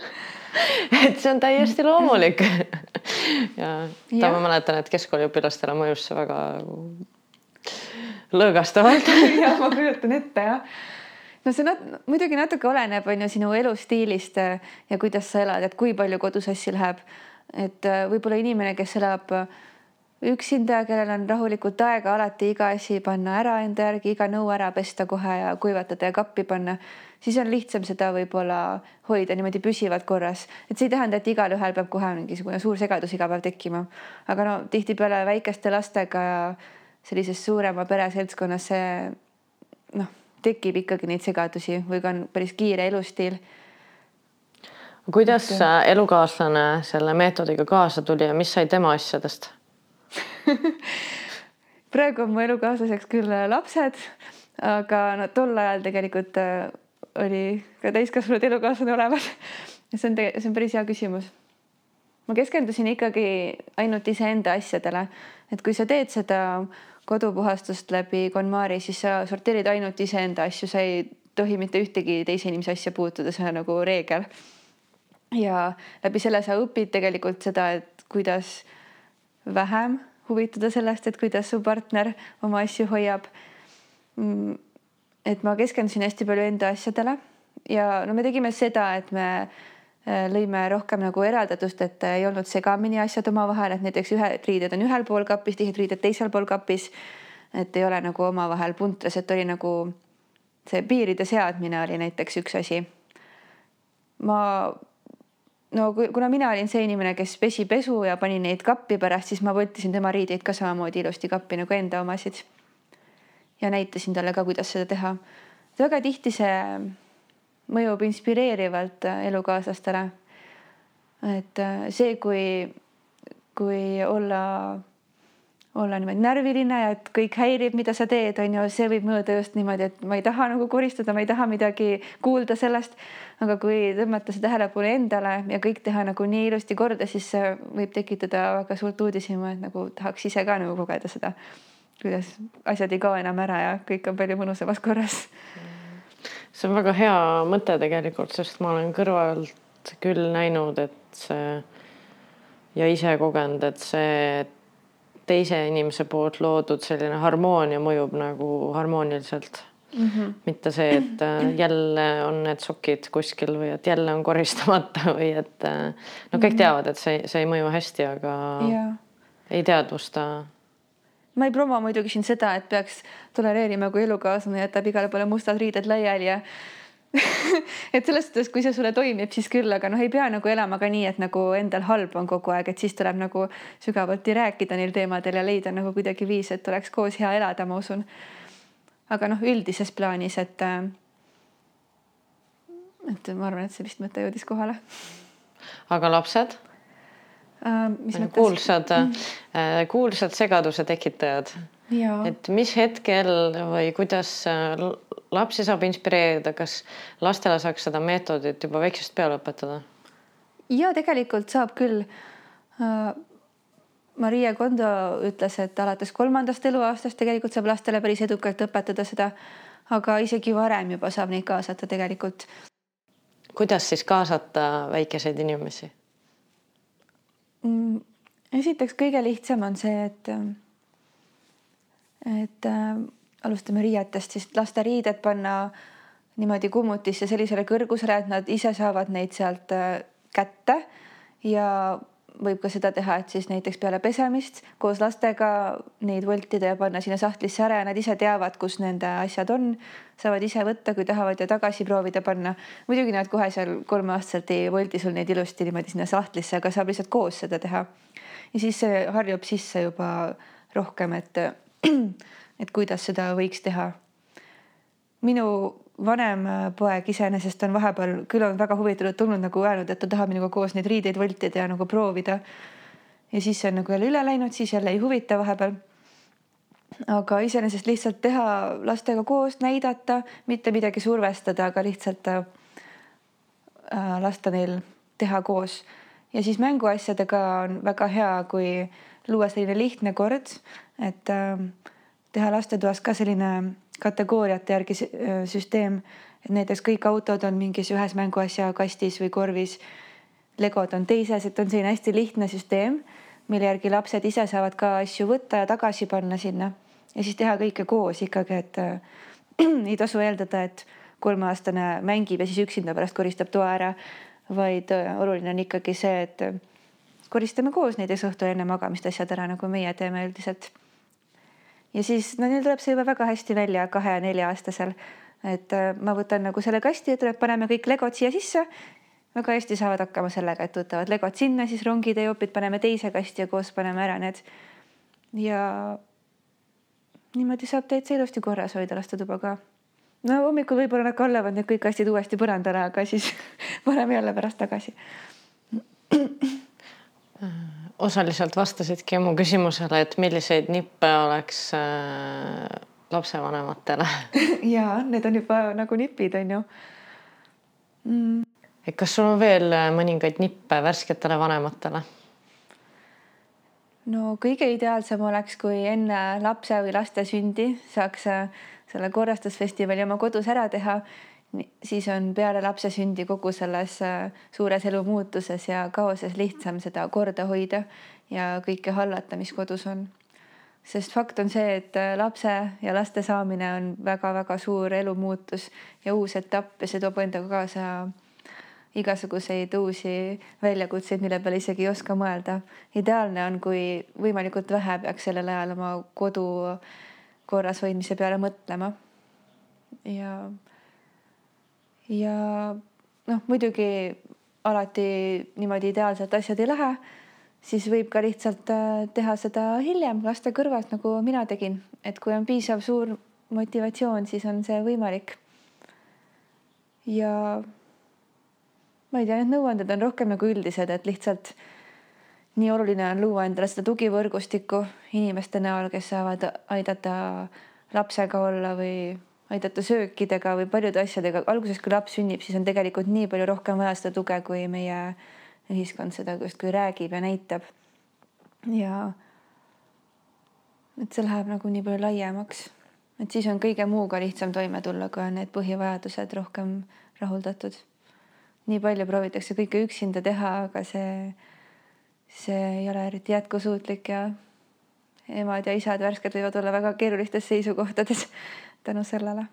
et see on täiesti loomulik ja ta, ma mäletan, et keskkooliõpilastele mõjus see väga lõõgastavalt ja ma kujutan ette jah. no see nat muidugi natuke oleneb, on ju sinu elustiilist äh, ja kuidas sa elad, et kui palju kodusassi läheb. et äh, võib-olla inimene, kes elab üksinda, kellel on rahulikult aega alati iga asi panna ära enda järgi, iga nõu ära pesta kohe ja kuivatada ja kappi panna siis on lihtsam seda võib-olla hoida niimoodi püsivalt korras, et see ei tähenda, et igalühel peab kohe mingisugune suur segadus iga päev tekkima. aga no tihtipeale väikeste lastega ja sellises suurema pereseltskonnas see noh, tekib ikkagi neid segadusi või ka on päris kiire elustiil. kuidas et... elukaaslane selle meetodiga kaasa tuli ja mis sai tema asjadest praegu on mu elukaaslaseks küll lapsed, aga no tol ajal tegelikult oli ka täiskasvanud elukaaslane olemas? see on, see on päris hea küsimus. ma keskendusin ikkagi ainult iseenda asjadele, et kui sa teed seda kodupuhastust läbi KonMari, siis sa sorteerid ainult iseenda asju, sa ei tohi mitte ühtegi teise inimese asja puutuda, see on nagu reegel. ja läbi selle sa õpid tegelikult seda, et kuidas vähem huvituda sellest, et kuidas su partner oma asju hoiab mm, et ma keskendusin hästi palju enda asjadele ja no me tegime seda, et me lõime rohkem nagu eraldatust, et ei olnud segamini asjad omavahel, et näiteks ühed riided on ühel pool kapis, teised riided teisel pool kapis. et ei ole nagu omavahel puntras, et oli nagu see piiride seadmine oli näiteks üks asi. ma no kuna mina olin see inimene, kes pesi pesu ja pani neid kappi pärast, siis ma võttisin tema riideid ka samamoodi ilusti kappi nagu enda omasid ja näitasin talle ka, kuidas seda teha. väga tihti see mõjub inspireerivalt äh, elukaaslastele. et äh, see, kui, kui olla, olla niimoodi närviline ja et kõik häirib, mida sa teed, on ju, see võib mõjuda just niimoodi, et ma ei taha nagu koristada, ma ei taha midagi kuulda sellest. aga kui tõmmata see tähelepanu endale ja kõik teha nagu nii ilusti korda, siis see võib tekitada väga suurt uudishimu, et nagu tahaks ise ka nagu kogeda seda kuidas asjad ei kao enam ära ja kõik on palju mõnusamas korras. See on väga hea mõte tegelikult, sest ma olen kõrvalt küll näinud, et see ja ise kogenud, et see teise inimese poolt loodud selline harmoonia mõjub nagu harmooniliselt mm. -hmm. mitte see, et äh, jälle on need sokid kuskil või et jälle on koristamata või et äh, no kõik mhm. teavad, et see, see ei mõju hästi, aga ja. ei teadvusta ma ei promo muidugi siin seda, et peaks tolereerima, kui elukaaslane jätab igale poole mustad riided laiali ja et selles suhtes, kui see sulle toimib, siis küll, aga noh, ei pea nagu elama ka nii, et nagu endal halb on kogu aeg, et siis tuleb nagu sügavuti rääkida neil teemadel ja leida nagu kuidagi viis, et oleks koos hea elada, ma usun. aga noh, üldises plaanis, et äh, et ma arvan, et see vist mõte jõudis kohale. aga lapsed äh,. kuulsad mm., äh, kuulsad segaduse tekitajad. et mis hetkel või kuidas äh, lapsi saab inspireerida, kas lastele saaks seda meetodit juba väiksest peale õpetada? ja tegelikult saab küll. Maria Kondo ütles, et alates kolmandast eluaastast tegelikult saab lastele päris edukalt õpetada seda, aga isegi varem juba saab neid kaasata tegelikult. kuidas siis kaasata väikeseid inimesi? Mm, esiteks kõige lihtsam on see, et, et äh, alustame riietest, siis lasta riided panna niimoodi kummutisse sellisele kõrgusele, et nad ise saavad neid sealt äh, kätte ja võib ka seda teha, et siis näiteks peale pesemist koos lastega neid voltida ja panna sinna sahtlisse ära ja nad ise teavad, kus nende asjad on, saavad ise võtta, kui tahavad ja tagasi proovida panna. muidugi nad kohe seal kolmeaastaselt ei voldi sul neid ilusti niimoodi sinna sahtlisse, aga saab lihtsalt koos seda teha. ja siis see harjub sisse juba rohkem, et, et kuidas seda võiks teha. minu vanem äh, poeg iseenesest on vahepeal küll on väga huvitatud tulnud nagu öelnud, et ta tahab minuga koos neid riideid voltida ja nagu proovida. ja siis see on nagu jälle üle läinud, siis jälle ei huvita vahepeal. aga iseenesest lihtsalt teha lastega koos, näidata, mitte midagi survestada, aga lihtsalt äh, äh lasta neil teha koos. ja siis mänguasjadega on väga hea, kui luua selline lihtne kord, et äh, teha lastetoas ka selline kategooriate järgi süsteem, et näiteks kõik autod on mingis ühes mänguasja kastis või korvis. Legod on teises, et on selline hästi lihtne süsteem, mille järgi lapsed ise saavad ka asju võtta ja tagasi panna sinna. Ja siis teha kõike koos ikkagi, et äh, ei tasu eeldada, et kolmeaastane mängib ja siis üksinda pärast koristab toa ära, vaid äh, oluline on ikkagi see, et äh, koristame koos näiteks õhtul enne magamist asjad ära, nagu meie teeme üldiselt ja siis no neil tuleb see juba väga hästi välja kahe ja nelja-aastasel. et äh, ma võtan nagu selle kasti, ütleme, et paneme kõik legod siia sisse. väga hästi saavad hakkama sellega, et võtavad legod sinna, siis rongid ja jopid paneme teise kasti ja koos paneme ära need. ja niimoodi saab täitsa ilusti korras hoida lastetuba ka. no hommikul võib-olla nad kallavad need kõik kastid uuesti põrandale, aga siis paneme jälle pärast tagasi osaliselt vastasidki mu küsimusele, et milliseid nippe oleks äh, lapsevanematele. Ja need on juba nagu nipid, on ju. Mm.. et kas sul on veel äh, mõningaid nippe värsketele vanematele? no kõige ideaalsem oleks, kui enne lapse või laste sündi saaks äh, selle korrastusfestivali oma kodus ära teha siis on peale lapse sündi kogu selles äh, suures elumuutuses ja kaoses lihtsam seda korda hoida ja kõike hallata, mis kodus on. sest fakt on see, et äh, lapse ja laste saamine on väga-väga suur elumuutus ja uus etapp ja see toob endaga kaasa igasuguseid uusi väljakutseid, mille peale isegi ei oska mõelda. ideaalne on, kui võimalikult vähe peaks sellel ajal oma kodu korras hoidmise peale mõtlema. ja ja noh, muidugi alati niimoodi ideaalselt asjad ei lähe, siis võib ka lihtsalt äh, teha seda hiljem laste kõrvalt, nagu mina tegin, et kui on piisav suur motivatsioon, siis on see võimalik. ja ma ei tea, need nõuanded on rohkem nagu üldised, et lihtsalt nii oluline on luua endale seda tugivõrgustikku inimeste näol, kes saavad aidata lapsega olla või aidata söökidega või paljude asjadega. alguses, kui laps sünnib, siis on tegelikult nii palju rohkem vaja seda tuge, kui meie ühiskond seda justkui räägib ja näitab. ja et see läheb nagu nii palju laiemaks, et siis on kõige muuga lihtsam toime tulla, kui on need põhivajadused rohkem rahuldatud. nii palju proovitakse kõike üksinda teha, aga see, see ei ole eriti jätkusuutlik ja emad ja isad värsked võivad olla väga keerulistes seisukohtades tänu sellele.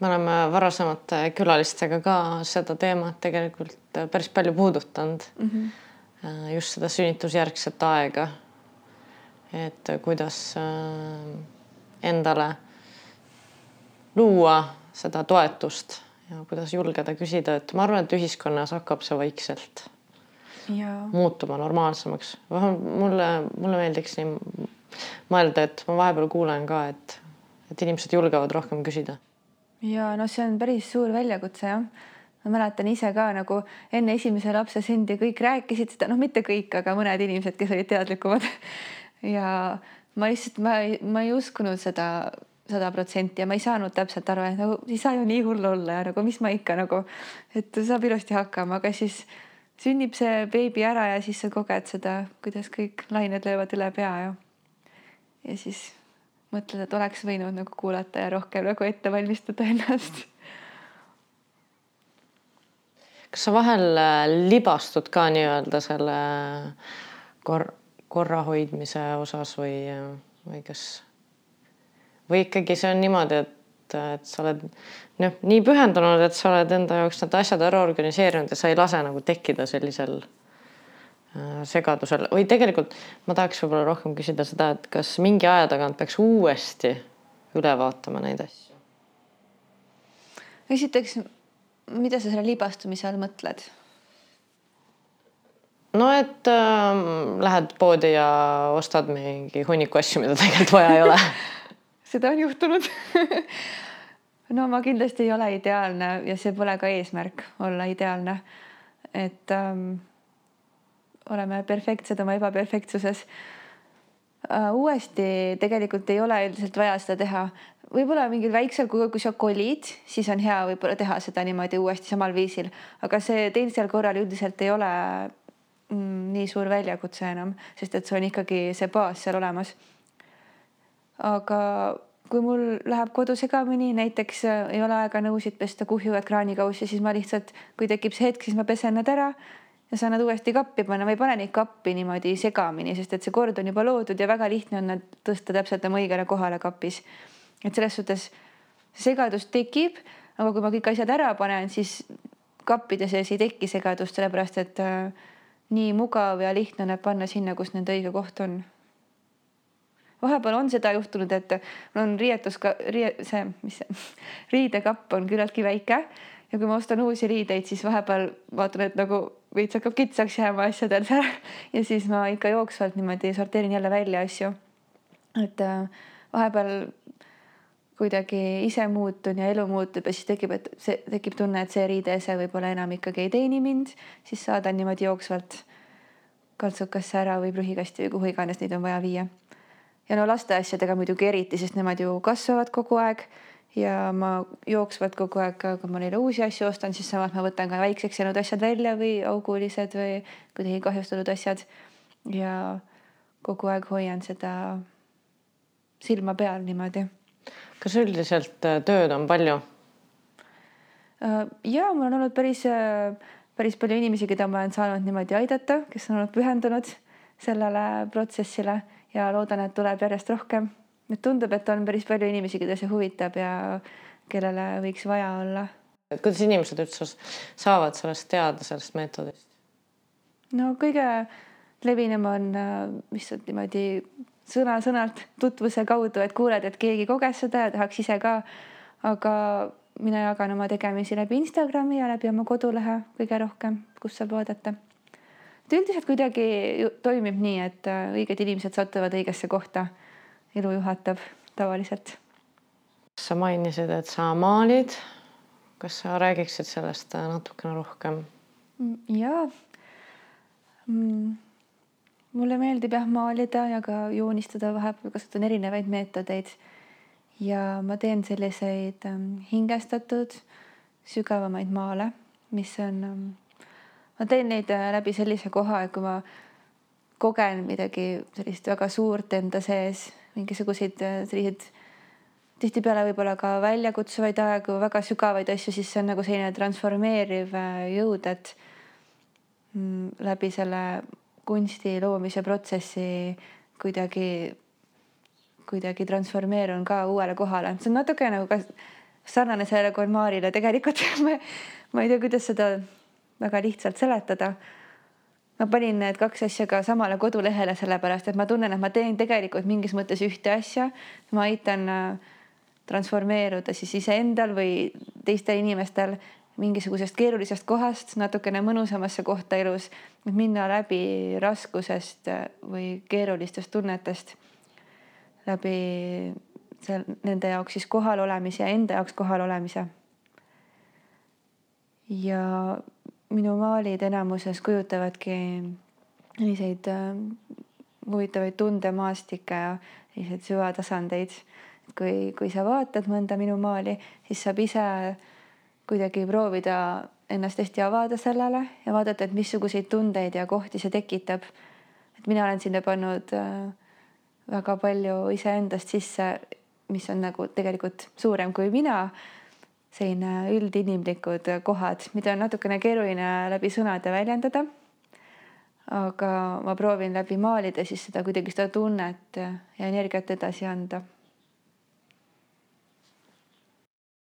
me oleme varasemate külalistega ka seda teemat tegelikult päris palju puudutanud mm. -hmm. just seda sünnitusjärgset aega. et kuidas äh, endale luua seda toetust ja kuidas julgeda küsida, et ma arvan, et ühiskonnas hakkab see vaikselt ja. muutuma normaalsemaks. mulle, mulle meeldiks nii mõelda, et ma vahepeal kuulen ka, et et inimesed julgevad rohkem küsida. ja noh, see on päris suur väljakutse jah. ma mäletan ise ka nagu enne esimese lapse sündi kõik rääkisid seda, noh, mitte kõik, aga mõned inimesed, kes olid teadlikumad ja ma lihtsalt, ma ma ei uskunud seda sada protsenti ja ma ei saanud täpselt aru, et nagu ei saa ju nii hull olla ja nagu mis ma ikka nagu, et saab ilusti hakkama, aga siis sünnib see beebi ära ja siis sa koged seda, kuidas kõik lained löövad üle pea ja ja siis mõtled, et oleks võinud nagu kuulata ja rohkem nagu ette valmistada ennast. kas sa vahel äh, libastud ka nii-öelda selle kor-, korra hoidmise osas või, või kas, või ikkagi see on niimoodi, et, et sa oled noh, nii pühendunud, et sa oled enda jaoks need asjad ära organiseerinud ja sa ei lase nagu tekkida sellisel segadusel või tegelikult ma tahaks võib-olla rohkem küsida seda, et kas mingi aja tagant peaks uuesti üle vaatama neid asju? esiteks, mida sa selle libastumise all mõtled? no et äh, lähed poodi ja ostad mingi hunniku asju, mida tegelikult vaja ei ole seda on juhtunud no ma kindlasti ei ole ideaalne ja see pole ka eesmärk olla ideaalne. et ähm, oleme perfektsed oma ebaperfektsuses äh,. uuesti tegelikult ei ole üldiselt vaja seda teha, võib-olla mingil väiksel kujul, kui sa kolid, siis on hea võib-olla teha seda niimoodi uuesti samal viisil, aga see teisel korral üldiselt ei ole mm, nii suur väljakutse enam, sest et see on ikkagi see baas seal olemas. aga kui mul läheb kodu segamini, näiteks äh, ei ole aega nõusid pesta, kuhjuvad kraanikausi, siis ma lihtsalt, kui tekib see hetk, siis ma pesen nad ära ja saan nad uuesti kappi panna, ei pane neid kappi niimoodi segamini, sest et see kord on juba loodud ja väga lihtne on nad tõsta täpselt oma õigele kohale kapis. et selles suhtes segadus tekib, aga kui ma kõik asjad ära panen, siis kappide sees ei teki segadust, sellepärast et äh, nii mugav ja lihtne on need panna sinna, kus nende õige koht on. vahepeal on seda juhtunud, et mul on riietus ka rie, see, mis see riidekapp on küllaltki väike ja kui ma ostan uusi riideid, siis vahepeal vaatan, et nagu veits hakkab kitsaks jääma asjadel seal ja siis ma ikka jooksvalt niimoodi sorteerin jälle välja asju. et äh, vahepeal kuidagi ise muutun ja elu muutub ja siis tekib, et see tekib tunne, et see riideese võib-olla enam ikkagi ei teeni mind, siis saadan niimoodi jooksvalt kaltsukasse ära või prügikasti või kuhu iganes neid on vaja viia. ja no laste asjadega muidugi eriti, sest nemad ju kasvavad kogu aeg ja ma jooksvalt kogu aeg, kui ma neile uusi asju ostan, siis samas ma võtan ka väikseks jäänud asjad välja või augulised või kuidagi kahjustatud asjad. ja kogu aeg hoian seda silma peal niimoodi kas üldiselt äh, tööd on palju? Äh, ja mul on olnud päris, äh, päris palju inimesi, keda ma olen saanud niimoodi aidata, kes on olnud pühendunud sellele protsessile ja loodan, et tuleb järjest rohkem. Et tundub, et on päris palju inimesi, keda see huvitab ja kellele võiks vaja olla. et kuidas inimesed üldse saavad sellest teada, sellest meetodist? no kõige levinum on lihtsalt niimoodi sõna-sõnalt tutvuse kaudu, et kuuled, et keegi koges seda ja tahaks ise ka. aga mina jagan oma tegemisi läbi Instagrami ja läbi oma kodulehe kõige rohkem, kus saab vaadata. et üldiselt kuidagi toimib nii, et äh, õiged inimesed satuvad õigesse kohta. Elu juhatab tavaliselt. sa mainisid, et sa maalid. kas sa räägiksid sellest äh, natukene rohkem? Mm, ja mm mulle meeldib jah maalida ja ka joonistada, vahepeal kasutan erinevaid meetodeid. ja ma teen selliseid ähm, hingestatud sügavamaid maale, mis on ähm,, ma teen neid äh, läbi sellise koha, et kui ma kogen midagi sellist väga suurt enda sees, mingisuguseid äh, selliseid tihtipeale võib-olla ka väljakutsuvaid aegu, väga sügavaid asju, siis see on nagu selline transformeeriv äh, jõud, et mm, läbi selle kunsti loomise protsessi kuidagi, kuidagi transformeerun ka uuele kohale, see on natuke nagu ka sarnane sellele Gonmarile tegelikult ma, ma ei tea, kuidas seda väga lihtsalt seletada. Ma panin need kaks asja ka samale kodulehele, sellepärast et ma tunnen, et ma teen tegelikult mingis mõttes ühte asja. ma aitan äh, transformeeruda siis iseendal või teistel inimestel mingisugusest keerulisest kohast natukene mõnusamasse kohta elus, et minna läbi raskusest või keerulistest tunnetest läbi seal nende jaoks siis kohal olemise ja enda jaoks kohal olemise. ja minu maalid enamuses kujutavadki selliseid äh, huvitavaid tundemaastikke ja selliseid süvatasandeid. kui, kui sa vaatad mõnda minu maali, siis saab ise kuidagi proovida ennast hästi avada sellele ja vaadata, et missuguseid tundeid ja kohti see tekitab. et mina olen sinna pannud äh, väga palju iseendast sisse, mis on nagu tegelikult suurem kui mina. Selline üldinimlikud kohad, mida on natukene keeruline läbi sõnade väljendada. aga ma proovin läbi maalida siis seda kuidagi seda tunnet ja energiat edasi anda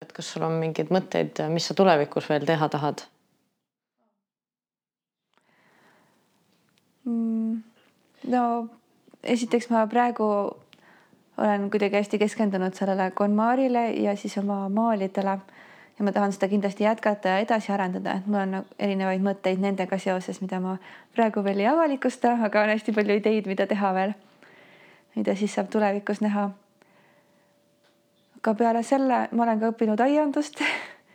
et kas sul on mingeid mõtteid, mis sa tulevikus veel teha tahad? no esiteks ma praegu olen kuidagi hästi keskendunud sellele KonMarile ja siis oma maalidele ja ma tahan seda kindlasti jätkata ja edasi arendada, et mul on erinevaid mõtteid nendega seoses, mida ma praegu veel ei avalikusta, aga on hästi palju ideid, mida teha veel. mida siis saab tulevikus näha. aga peale selle ma olen ka õppinud aiandust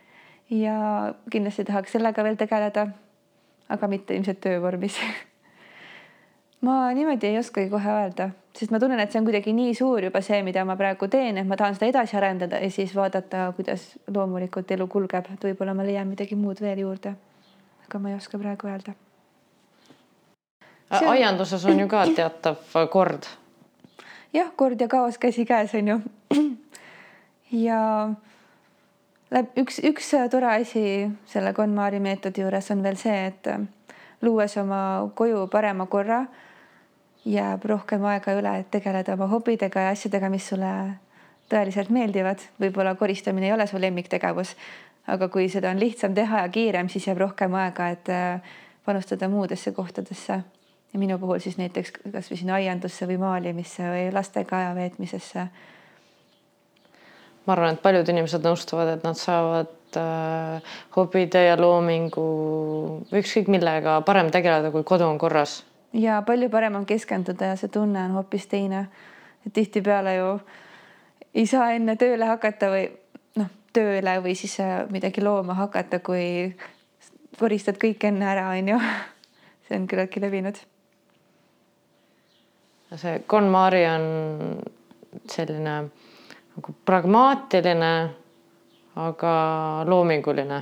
ja kindlasti tahaks sellega veel tegeleda. aga mitte ilmselt töövormis ma niimoodi ei oskagi kohe öelda, sest ma tunnen, et see on kuidagi nii suur juba see, mida ma praegu teen, et ma tahan seda edasi arendada ja siis vaadata, kuidas loomulikult elu kulgeb, et võib-olla ma leian midagi muud veel juurde. aga ma ei oska praegu öelda. On... aianduses on ju ka teatav kord. jah, kord ja kaos käsikäes on ju. ja üks, üks tore asi selle KonMari meetodi juures on veel see, et luues oma koju parema korra jääb rohkem aega üle, et tegeleda oma hobidega ja asjadega, mis sulle tõeliselt meeldivad. võib-olla koristamine ei ole su lemmiktegevus, aga kui seda on lihtsam teha ja kiirem, siis jääb rohkem aega, et äh, panustada muudesse kohtadesse. ja minu puhul siis näiteks kasvõi sinna aiandusse või maalimisse või lastega aja veetmisesse. ma arvan, et paljud inimesed nõustuvad, et nad saavad äh, hobide ja loomingu ükskõik millega parem tegeleda, kui kodu on korras ja palju parem on keskenduda ja see tunne on hoopis teine. tihtipeale ju ei saa enne tööle hakata või noh, tööle või siis äh, midagi looma hakata, kui koristad kõik enne ära, onju. see on küllaltki levinud. see KonMari on selline nagu pragmaatiline, aga loominguline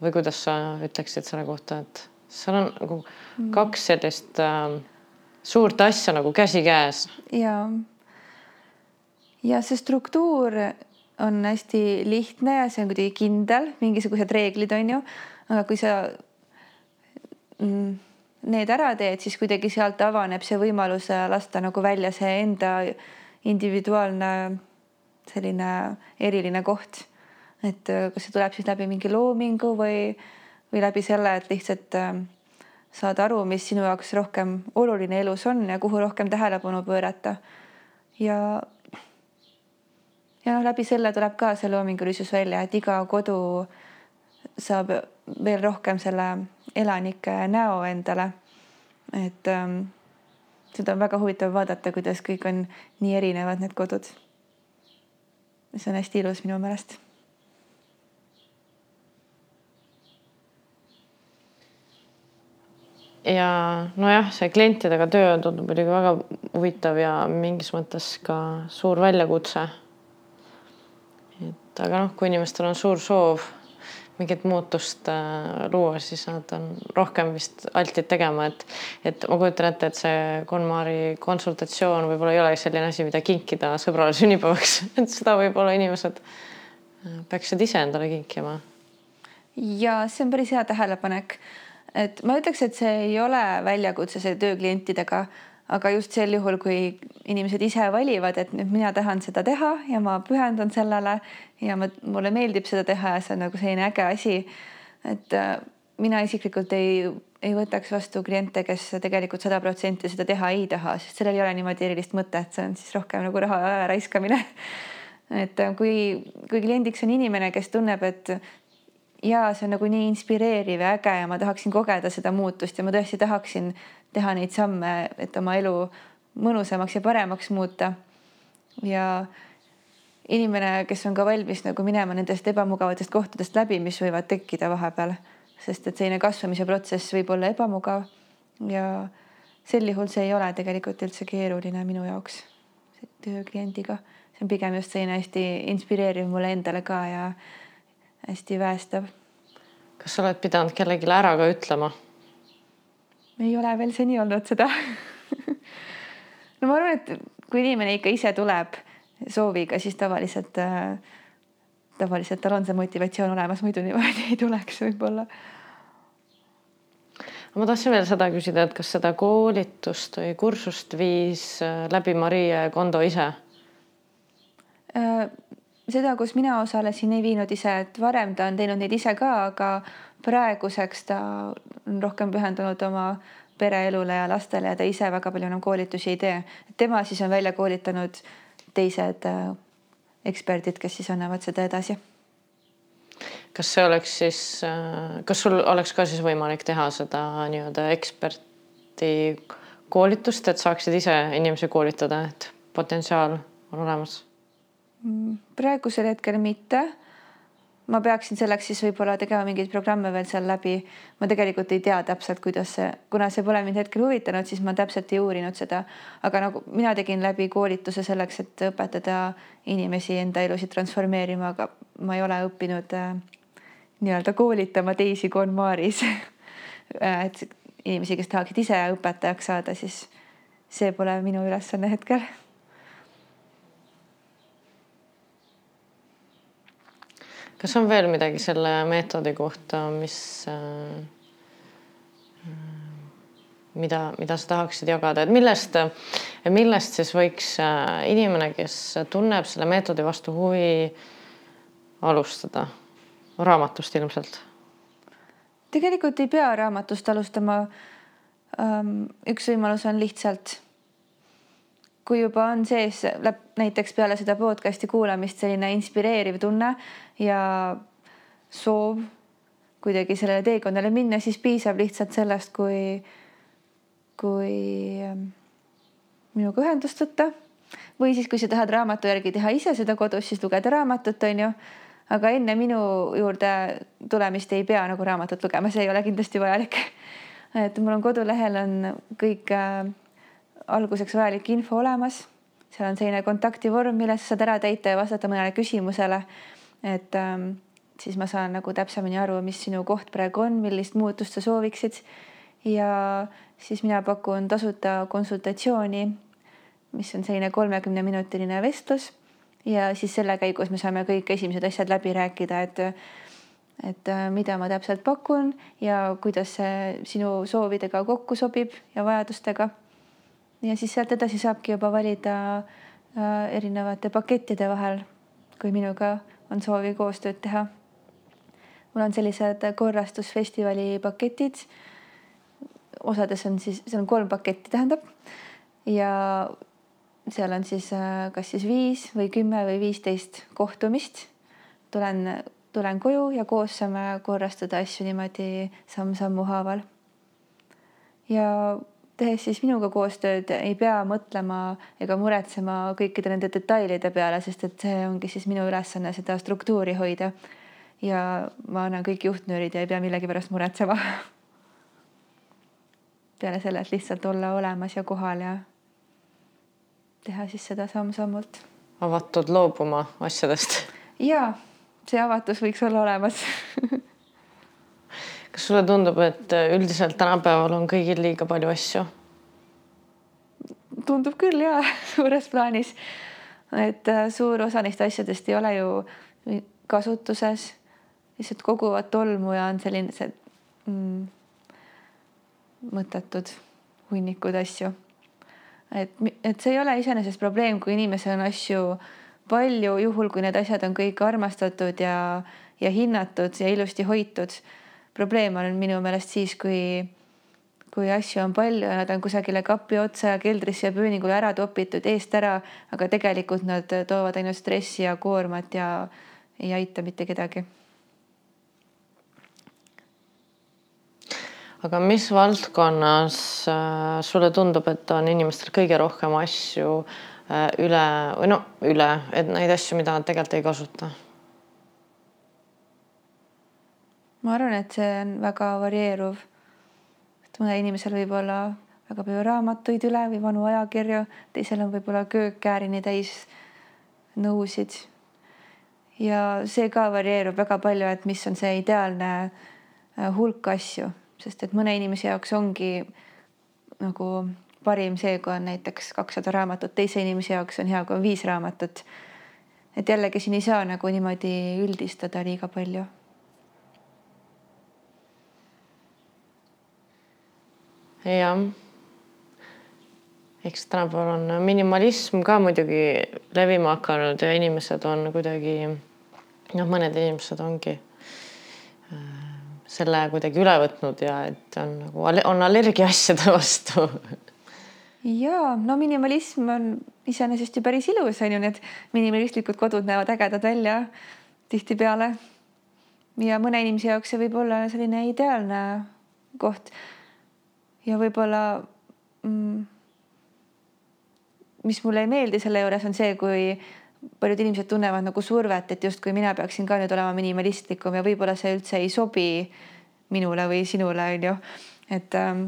või kuidas sa ütleksid selle kohta, et seal on nagu kaks sellist äh, suurt asja nagu käsikäes. ja, ja see struktuur on hästi lihtne ja see on kuidagi kindel, mingisugused reeglid on ju, aga kui sa mm, need ära teed, siis kuidagi sealt avaneb see võimalus lasta nagu välja see enda individuaalne selline eriline koht. et kas see tuleb siis läbi mingi loomingu või või läbi selle, et lihtsalt äh, saad aru, mis sinu jaoks rohkem oluline elus on ja kuhu rohkem tähelepanu pöörata. ja ja noh, läbi selle tuleb ka see loomingulisus välja, et iga kodu saab veel rohkem selle elanike näo endale. et ähm, seda on väga huvitav vaadata, kuidas kõik on nii erinevad, need kodud. see on hästi ilus minu meelest ja nojah, see klientidega töö tundub muidugi väga huvitav ja mingis mõttes ka suur väljakutse. et aga noh, kui inimestel on suur soov mingit muutust äh, luua, siis nad on rohkem vist altid tegema, et et ma kujutan ette, et see KonMari konsultatsioon võib-olla ei ole selline asi, mida kinkida sõbrale sünnipäevaks, et seda võib-olla inimesed äh, peaksid ise endale kinkima. ja see on päris hea tähelepanek et ma ütleks, et see ei ole väljakutse see töö klientidega, aga just sel juhul, kui inimesed ise valivad, et nüüd mina tahan seda teha ja ma pühendun sellele ja ma, mulle meeldib seda teha ja see on nagu selline äge asi. et äh, mina isiklikult ei, ei võtaks vastu kliente, kes tegelikult sada protsenti seda teha ei taha, sest sellel ei ole niimoodi erilist mõtet, see on siis rohkem nagu raha raiskamine et äh, kui, kui kliendiks on inimene, kes tunneb, et ja see on nagu nii inspireeriv ja äge ja ma tahaksin kogeda seda muutust ja ma tõesti tahaksin teha neid samme, et oma elu mõnusamaks ja paremaks muuta. ja inimene, kes on ka valmis nagu minema nendest ebamugavatest kohtadest läbi, mis võivad tekkida vahepeal, sest et selline kasvamise protsess võib olla ebamugav ja sel juhul see ei ole tegelikult üldse keeruline minu jaoks töö kliendiga, see on pigem just selline hästi inspireeriv mulle endale ka ja hästi väestav. kas sa oled pidanud kellelegi ära ka ütlema? ei ole veel seni olnud seda no ma arvan, et kui inimene ikka ise tuleb sooviga, siis tavaliselt äh,, tavaliselt tal on see motivatsioon olemas, muidu niimoodi ei tuleks võib-olla. ma tahtsin veel seda küsida, et kas seda koolitust või kursust viis äh, läbi Marie Kondo ise äh,? Seda, kus mina osalesin, ei viinud ise, et varem ta on teinud neid ise ka, aga praeguseks ta on rohkem pühendunud oma pereelule ja lastele ja ta ise väga palju enam koolitusi ei tee. tema siis on välja koolitanud teised äh, eksperdid, kes siis annavad seda edasi. kas see oleks siis, äh, kas sul oleks ka siis võimalik teha seda nii-öelda eksperti koolitust, et saaksid ise inimesi koolitada, et potentsiaal on olemas? Mm, praegusel hetkel mitte ma peaksin selleks siis võib-olla tegema mingeid programme veel seal läbi. ma tegelikult ei tea täpselt, kuidas see, kuna see pole mind hetkel huvitanud, siis ma täpselt ei uurinud seda. aga nagu mina tegin läbi koolituse selleks, et õpetada inimesi enda elusid transformeerima, aga ma ei ole õppinud äh, nii-öelda koolitama teisi konmaaris et inimesi, kes tahaksid ise õpetajaks saada, siis see pole minu ülesanne hetkel kas on veel midagi selle meetodi kohta, mis, äh, mida, mida sa tahaksid jagada, et millest, millest siis võiks äh, inimene, kes tunneb selle meetodi vastu huvi, alustada? raamatust ilmselt? tegelikult ei pea raamatust alustama. Üks võimalus on lihtsalt kui juba on sees näiteks peale seda podcast'i kuulamist selline inspireeriv tunne ja soov kuidagi sellele teekonnale minna, siis piisab lihtsalt sellest, kui, kui ähm, minuga ühendust võtta või siis, kui sa tahad raamatu järgi teha ise seda kodus, siis lugeda raamatut, on ju. aga enne minu juurde tulemist ei pea nagu raamatut lugema, see ei ole kindlasti vajalik. et mul on kodulehel on kõik äh, alguseks vajalik info olemas. seal on selline kontaktivorm, mille sa saad ära täita ja vastata mõnele küsimusele. et ähm, siis ma saan nagu täpsemini aru, mis sinu koht praegu on, millist muutust sa sooviksid. ja siis mina pakun tasuta konsultatsiooni, mis on selline kolmekümne minutiline vestlus ja siis selle käigus me saame kõik esimesed asjad läbi rääkida, et et äh, mida ma täpselt pakun ja kuidas see sinu soovidega kokku sobib ja vajadustega ja siis sealt edasi saabki juba valida äh, erinevate pakettide vahel, kui minuga on soovi koostööd teha. mul on sellised korrastusfestivali paketid. osades on siis, seal on kolm paketti, tähendab ja seal on siis äh, kas siis viis või kümme või viisteist kohtumist. tulen, tulen koju ja koos saame korrastada asju niimoodi samm-sammu haaval. ja tehes siis minuga koostööd, ei pea mõtlema ega muretsema kõikide nende detailide peale, sest et see ongi siis minu ülesanne seda struktuuri hoida. ja ma annan kõik juhtnöörid ja ei pea millegipärast muretsema. peale selle, et lihtsalt olla olemas ja kohal ja teha siis seda samm-sammult. avatud loobuma asjadest. ja see avatus võiks olla olemas kas sulle tundub, et üldiselt tänapäeval on kõigil liiga palju asju? tundub küll ja suures plaanis. et äh, suur osa neist asjadest ei ole ju kasutuses, lihtsalt koguvad tolmu ja on selline see mm, mõttetud hunnikud asju. et, et see ei ole iseenesest probleem, kui inimesel on asju palju, juhul kui need asjad on kõik armastatud ja, ja hinnatud ja ilusti hoitud probleem on minu meelest siis, kui, kui asju on palju ja nad on kusagile kapi otsa ja keldrisse ja pööningule ära topitud eest ära, aga tegelikult nad toovad ainult stressi ja koormat ja ei aita mitte kedagi. aga mis valdkonnas äh, sulle tundub, et on inimestel kõige rohkem asju äh, üle või no üle, et neid asju, mida nad tegelikult ei kasuta? Ma arvan, et see on väga varieeruv. et mõnel inimesel võib olla väga palju raamatuid üle või vanu ajakirju, teisel on võib-olla köök äärini täis nõusid. ja see ka varieerub väga palju, et mis on see ideaalne äh, hulk asju, sest et mõne inimese jaoks ongi nagu parim see, kui on näiteks kakssada raamatut, teise inimese jaoks on hea, kui on viis raamatut. et jällegi siin ei saa nagu niimoodi üldistada liiga palju jah. eks tänapäeval on minimalism ka muidugi levima hakanud ja inimesed on kuidagi noh, mõned inimesed ongi äh, selle kuidagi üle võtnud ja et on nagu on allergia asjade vastu ja no minimalism on iseenesest ju päris ilus, on ju, need minimalistlikud kodud näevad ägedad välja tihtipeale. ja mõne inimese jaoks see võib olla selline ideaalne koht. Ja võib-olla mm, mis mulle ei meeldi selle juures on see, kui paljud inimesed tunnevad nagu survet, et justkui mina peaksin ka nüüd olema minimalistlikum ja võib-olla see üldse ei sobi minule või sinule, on ju. et ähm,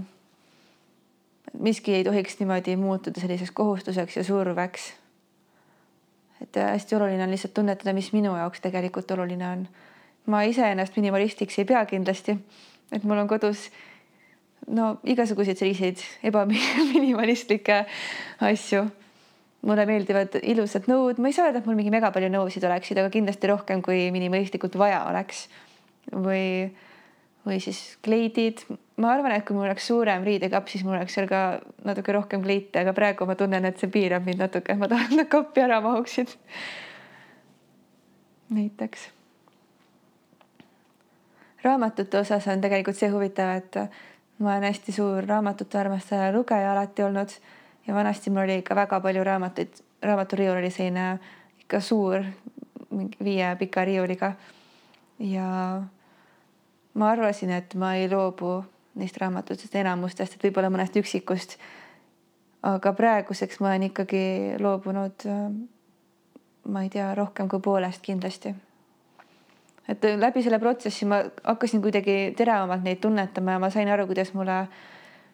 miski ei tohiks niimoodi muutuda selliseks kohustuseks ja surveks. et äh, hästi oluline on lihtsalt tunnetada, mis minu jaoks tegelikult oluline on. ma iseennast minimalistiks ei pea kindlasti, et mul on kodus no igasuguseid selliseid ebaminimalistlikke asju mulle meeldivad ilusad nõud, ma ei saa öelda, et mul mingi mega palju nõusid oleksid, aga kindlasti rohkem kui minimalistlikult vaja oleks. või, või siis kleidid, ma arvan, et kui mul oleks suurem riidekapp, siis mul oleks seal ka natuke rohkem kleite, aga praegu ma tunnen, et see piirab mind natuke, ma tahan, et nad kappi ära mahuksid. näiteks. raamatute osas on tegelikult see huvitav, et ma olen hästi suur raamatute armastaja lugeja alati olnud ja vanasti mul oli ikka väga palju raamatuid, raamaturiiul oli selline ikka suur, mingi viie pika riiuliga. ja ma arvasin, et ma ei loobu neist raamatutest enamustest, et võib-olla mõnest üksikust. aga praeguseks ma olen ikkagi loobunud, ma ei tea, rohkem kui poolest kindlasti. Et läbi selle protsessi ma hakkasin kuidagi teravamalt neid tunnetama ja ma sain aru, kuidas mulle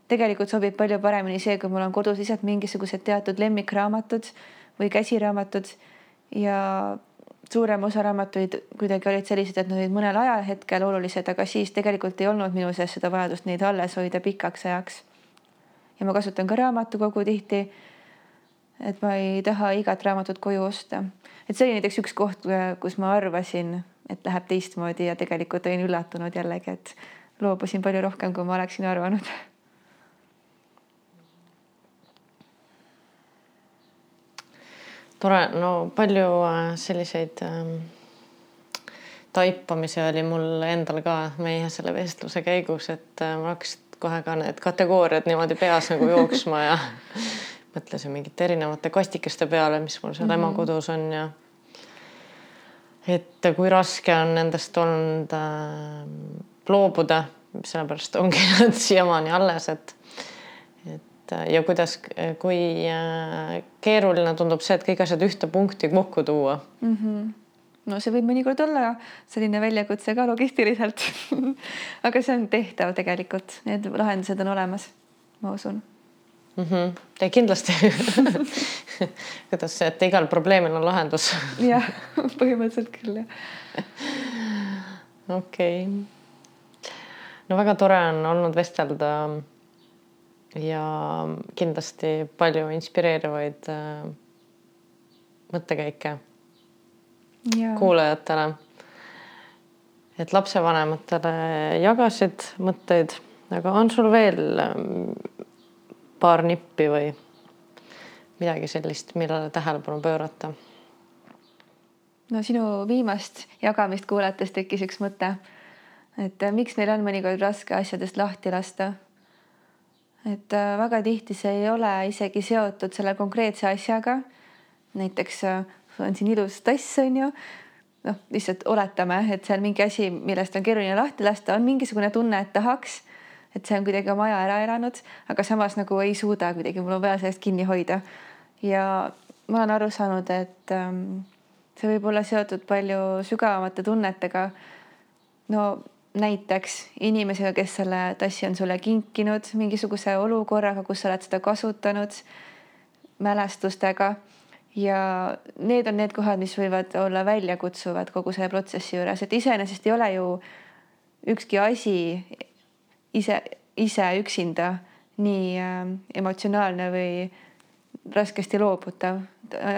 tegelikult sobib palju paremini see, kui mul on kodus lihtsalt mingisugused teatud lemmikraamatud või käsiraamatud ja suurem osa raamatuid kuidagi olid sellised, et nad olid mõnel ajahetkel olulised, aga siis tegelikult ei olnud minu sees seda vajadust neid alles hoida pikaks ajaks. ja ma kasutan ka raamatukogu tihti. et ma ei taha igat raamatut koju osta, et see oli näiteks üks koht, kus ma arvasin, et läheb teistmoodi ja tegelikult olin üllatunud jällegi, et loobusin palju rohkem, kui ma oleksin arvanud tore, no palju äh, selliseid ähm, taipamisi oli mul endal ka meie selle vestluse käigus, et äh, mul hakkasid kohe ka need kategooriad niimoodi peas nagu jooksma ja mõtlesin mingite erinevate kastikeste peale, mis mul seal mm -hmm. ema kodus on ja et kui raske on nendest olnud äh, loobuda, sellepärast ongi nad siiamaani alles, et et äh, ja kuidas, kui äh, keeruline tundub see, et kõik asjad ühte punkti kokku tuua. Mm. -hmm no see võib mõnikord olla selline väljakutse ka logistiliselt. Aga see on tehtav tegelikult, need lahendused on olemas, ma usun mm. -hmm. ja kindlasti kuidas see, et igal probleemil on lahendus jah, põhimõtteliselt küll jah. okei okay.. no väga tore on olnud vestelda ja kindlasti palju inspireerivaid äh, mõttekäike ja. kuulajatele. et lapsevanematele jagasid mõtteid, aga on sul veel ähm, paar nippi või midagi sellist, millele tähelepanu pöörata? no sinu viimast jagamist kuulates tekkis üks mõte, et äh, miks meil on mõnikord raske asjadest lahti lasta et äh, väga tihti see ei ole isegi seotud selle konkreetse asjaga. näiteks äh, on siin ilus tass, on ju. noh, lihtsalt oletame, et see on mingi asi, millest on keeruline lahti lasta, on mingisugune tunne, et tahaks, et see on kuidagi oma aja ära elanud, aga samas nagu ei suuda kuidagi, mul on vaja sellest kinni hoida. ja ma olen aru saanud, et ähm, see võib olla seotud palju sügavamate tunnetega. no näiteks inimesega, kes selle tassi on sulle kinkinud, mingisuguse olukorraga, kus sa oled seda kasutanud, mälestustega ja need on need kohad, mis võivad olla väljakutsuvad kogu selle protsessi juures, et iseenesest ei ole ju ükski asi ise, ise üksinda nii äh, emotsionaalne või raskesti loobutav.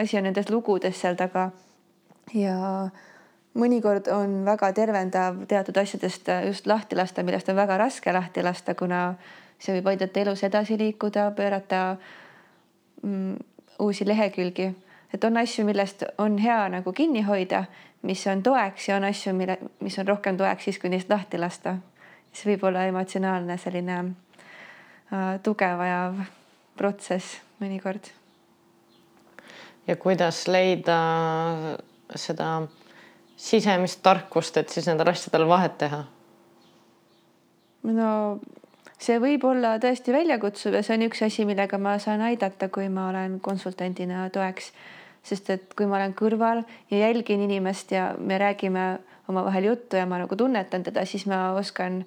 asi on nendes lugudes seal taga ja mõnikord on väga tervendav teatud asjadest äh, just lahti lasta, millest on väga raske lahti lasta, kuna see võib aidata elus edasi liikuda, pöörata mm, uusi lehekülgi, et on asju, millest on hea nagu kinni hoida, mis on toeks ja on asju, mille, mis on rohkem toeks siis, kui neist lahti lasta. Siis võib olla emotsionaalne selline äh, tuge vajav protsess mõnikord. ja kuidas leida seda sisemist tarkust, et siis nendel asjadel vahet teha? no see võib olla tõesti väljakutsuv ja see on üks asi, millega ma saan aidata, kui ma olen konsultandina toeks. Sest et kui ma olen kõrval ja jälgin inimest ja me räägime omavahel juttu ja ma nagu tunnetan teda, siis ma oskan,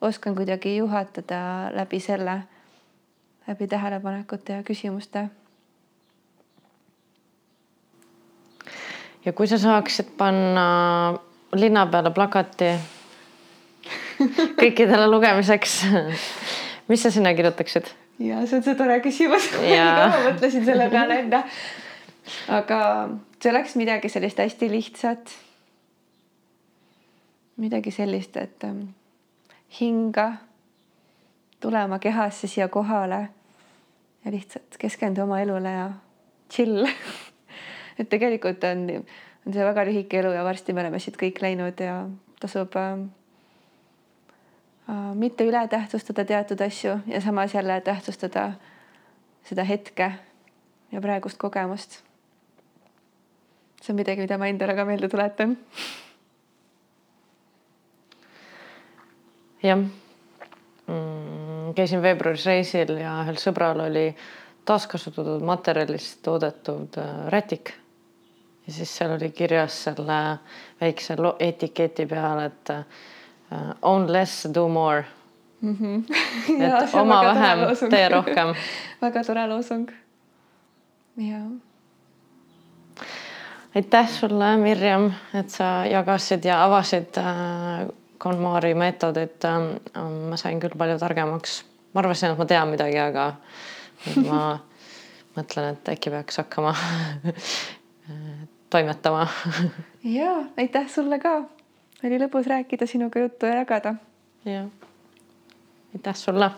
oskan kuidagi juhatada läbi selle, läbi tähelepanekute ja küsimuste. ja kui sa saaksid panna linna peale plakati kõikidele lugemiseks. mis sa sinna kirjutaksid? ja see on see tore küsimus ma mõtlesin selle peale enda. Aga see oleks midagi sellist hästi lihtsat. midagi sellist, et ähm, hinga, tule oma kehasse siia kohale ja lihtsalt keskendu oma elule ja chill et tegelikult on, on see väga lühike elu ja varsti me oleme siit kõik läinud ja tasub äh, Äh, mitte üle tähtsustada teatud asju ja samas jälle tähtsustada seda hetke ja praegust kogemust. See on midagi, mida ma endale ka meelde tuletan. jah mm,, käisin veebruaris reisil ja ühel sõbral oli taaskasutatud materjalist toodetud äh, rätik. ja siis seal oli kirjas selle väikse etiketi peal, et uh, own less, do more mm. -hmm. et oma vähem, tee rohkem väga tore loosung. ja. Aitäh sulle, Mirjam, et sa jagasid ja avasid äh, KonMari meetodit äh,. ma sain küll palju targemaks. ma arvasin, et ma tean midagi, aga ma mõtlen, et äkki peaks hakkama toimetama ja aitäh sulle ka oli lõbus rääkida sinuga juttu ja jagada. jah, aitäh sulle